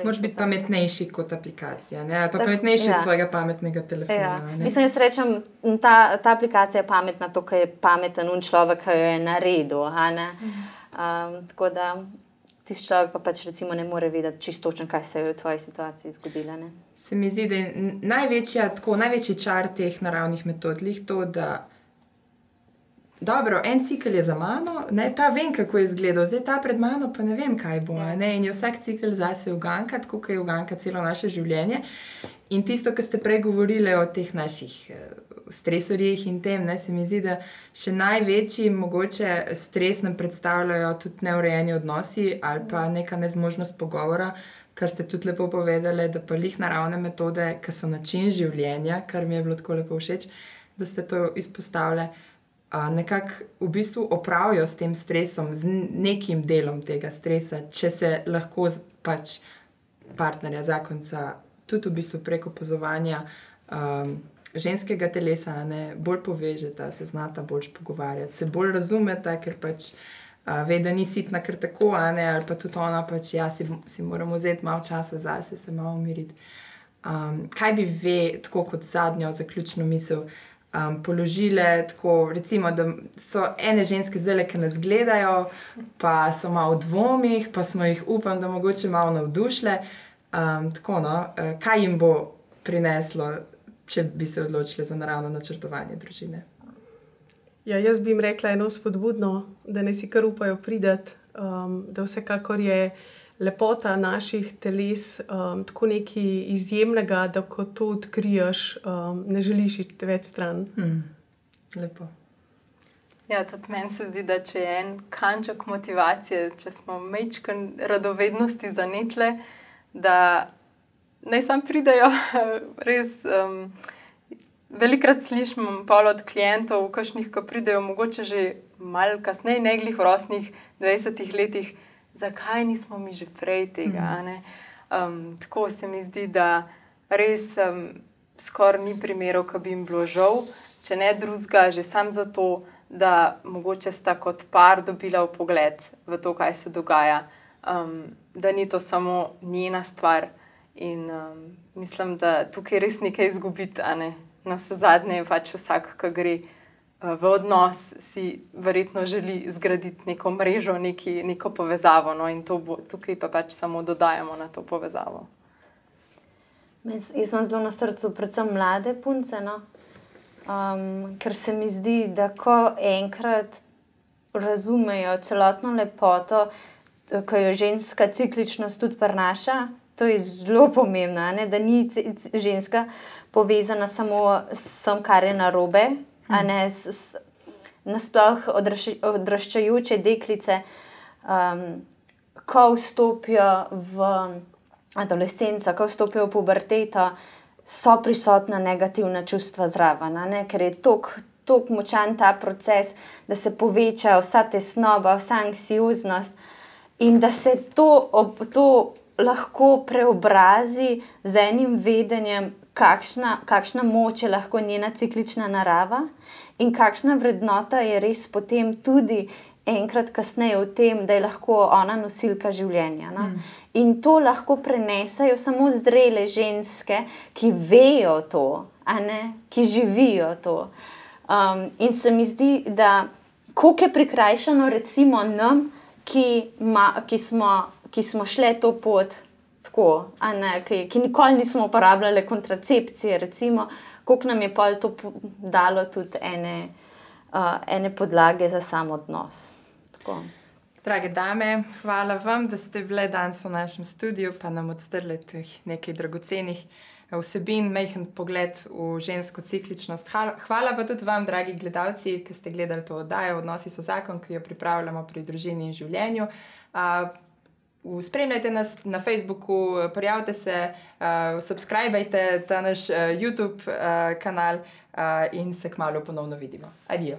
Moraš biti pametnejši kot aplikacija, ne? ali pa Tak- pametnejši ja. od svojega pametnega telefona. Ja. ne. Mislim, jaz rečem, ta, ta aplikacija je pametna, to, kar je pameten un človek, ki jo je naredil. ne. Um, tako da tisti človek pa pač ne more vedeti čisto točno, kaj se je v tvoji situaciji zgodilo. ne. Se mi zdi, da je največja, tako, največji čar teh naravnih metod to, da dobro, en cikl je za mano, ne, ta vem, kako je izgledal, zdaj ta pred mano, pa ne vem, kaj bo. Ne, in je vsak cikl zase uganka, tako kot je uganka celo naše življenje. In tisto, kar ste prej govorili o teh naših eh, stresorjih in tem, ne, se mi zdi, da še največji mogoče stres nam predstavljajo tudi neurejeni odnosi ali pa neka nezmožnost pogovora, kar ste tudi lepo povedali, da pa jih naravne metode, ki so način življenja, kar mi je bilo tako lepo všeč, da ste to izpostavili. Nekako v bistvu opravijo s tem stresom, z nekim delom tega stresa, če se lahko pač partnerja, zakonca, tudi v bistvu preko opazovanja um, ženskega telesa, ne, bolj povežeta, se znata bolj pogovarjati, se bolj razumeta, ker pač uh, ve, da ni sitna kar tako, ne, ali pa tudi ona, pač ja, si, si moramo vzeti malo časa zase, se malo umiriti. Um, kaj bi ve, tako kot zadnjo zaključno misel, um, položile, tako recimo, da so ene ženske zdaj, ki nas gledajo, pa so malo v dvomih, pa smo jih, upam, da mogoče malo navdušile. Um, tako, no, eh, kaj jim bo prineslo, če bi se odločili za naravno načrtovanje družine? Ja, jaz bi jim rekla eno spodbudno, da ne si kar upajo prideti, um, da vsekakor je lepota naših teles um, tako nekaj izjemnega, da ko to odkriješ, um, ne želiš iti več stran. Hmm. Lepo. Ja, tudi meni se zdi, da če je en kanček motivacije, če smo mečken radovednosti zanetle, da naj sam pridejo. Res, um, velikrat slišim pol od klientov, kakšnih, ki pridejo, mogoče že malo kasneje, ne glih v rosnih 20 letih, zakaj nismo mi že prej tega. ne? Um, tako se mi zdi, da res um, skoraj ni primerov, ki bi jim bilo žal, če ne drugega, že sam zato, da mogoče sta kot par dobila pogled v to, kaj se dogaja, um, da ni to samo njena stvar. In um, mislim, da tukaj res nekaj izgubiti, a ne. Na vse zadnje je pač vsak, ki gre uh, v odnos, si verjetno želi zgraditi neko mrežo, neki, neko povezavo. No, in to bo, tukaj pa pač samo dodajamo na to povezavo. Jaz sem zelo na srcu, predvsem mlade punce, no? um, ker se mi zdi, da ko enkrat razumejo celotno lepoto, ki jo ženska cikličnost tudi prenaša, to je zelo pomembno, ne? da ni ženska povezana samo s tem, kar je narobe, a ne s, s, nasploh odraš- odraščajoče deklice. Um, ko vstopijo v adolescenco, ko vstopijo v puberteto, so prisotna negativna čustva zraven, ne? ker je tako močan ta proces, da se poveča vsa tesnoba, vsa anksioznost in da se to, ob, to lahko preobrazi z enim vedenjem, kakšna, kakšna moč je lahko njena ciklična narava in kakšna vrednota je res potem tudi enkrat kasneje v tem, da je lahko ona nosilka življenja. No? Mm. In to lahko prenesajo samo zrele ženske, ki vejo to, ki živijo to. Um, in se mi zdi, da koliko je prikrajšano, recimo, nam, ki, ma, ki, smo, ki smo šli to pot, tako, ne, ki, ki nikoli nismo uporabljali kontracepcije, recimo, koliko nam je pa to dalo tudi ene, uh, ene podlage za sam odnos. Tako. Drage dame, hvala vam, da ste bile danes v našem studiu, pa nam odstrli nekaj dragocenih vsebin, mehen pogled v žensko cikličnost. Hvala pa tudi vam, dragi gledalci, ki ste gledali to oddajo Odnosi so zakon, ki jo pripravljamo pri družini in življenju. Uh, spremljajte nas na Facebooku, prijavite se, uh, subskrbite ta naš uh, YouTube uh, kanal uh, in se kmalo ponovno vidimo. Adijo.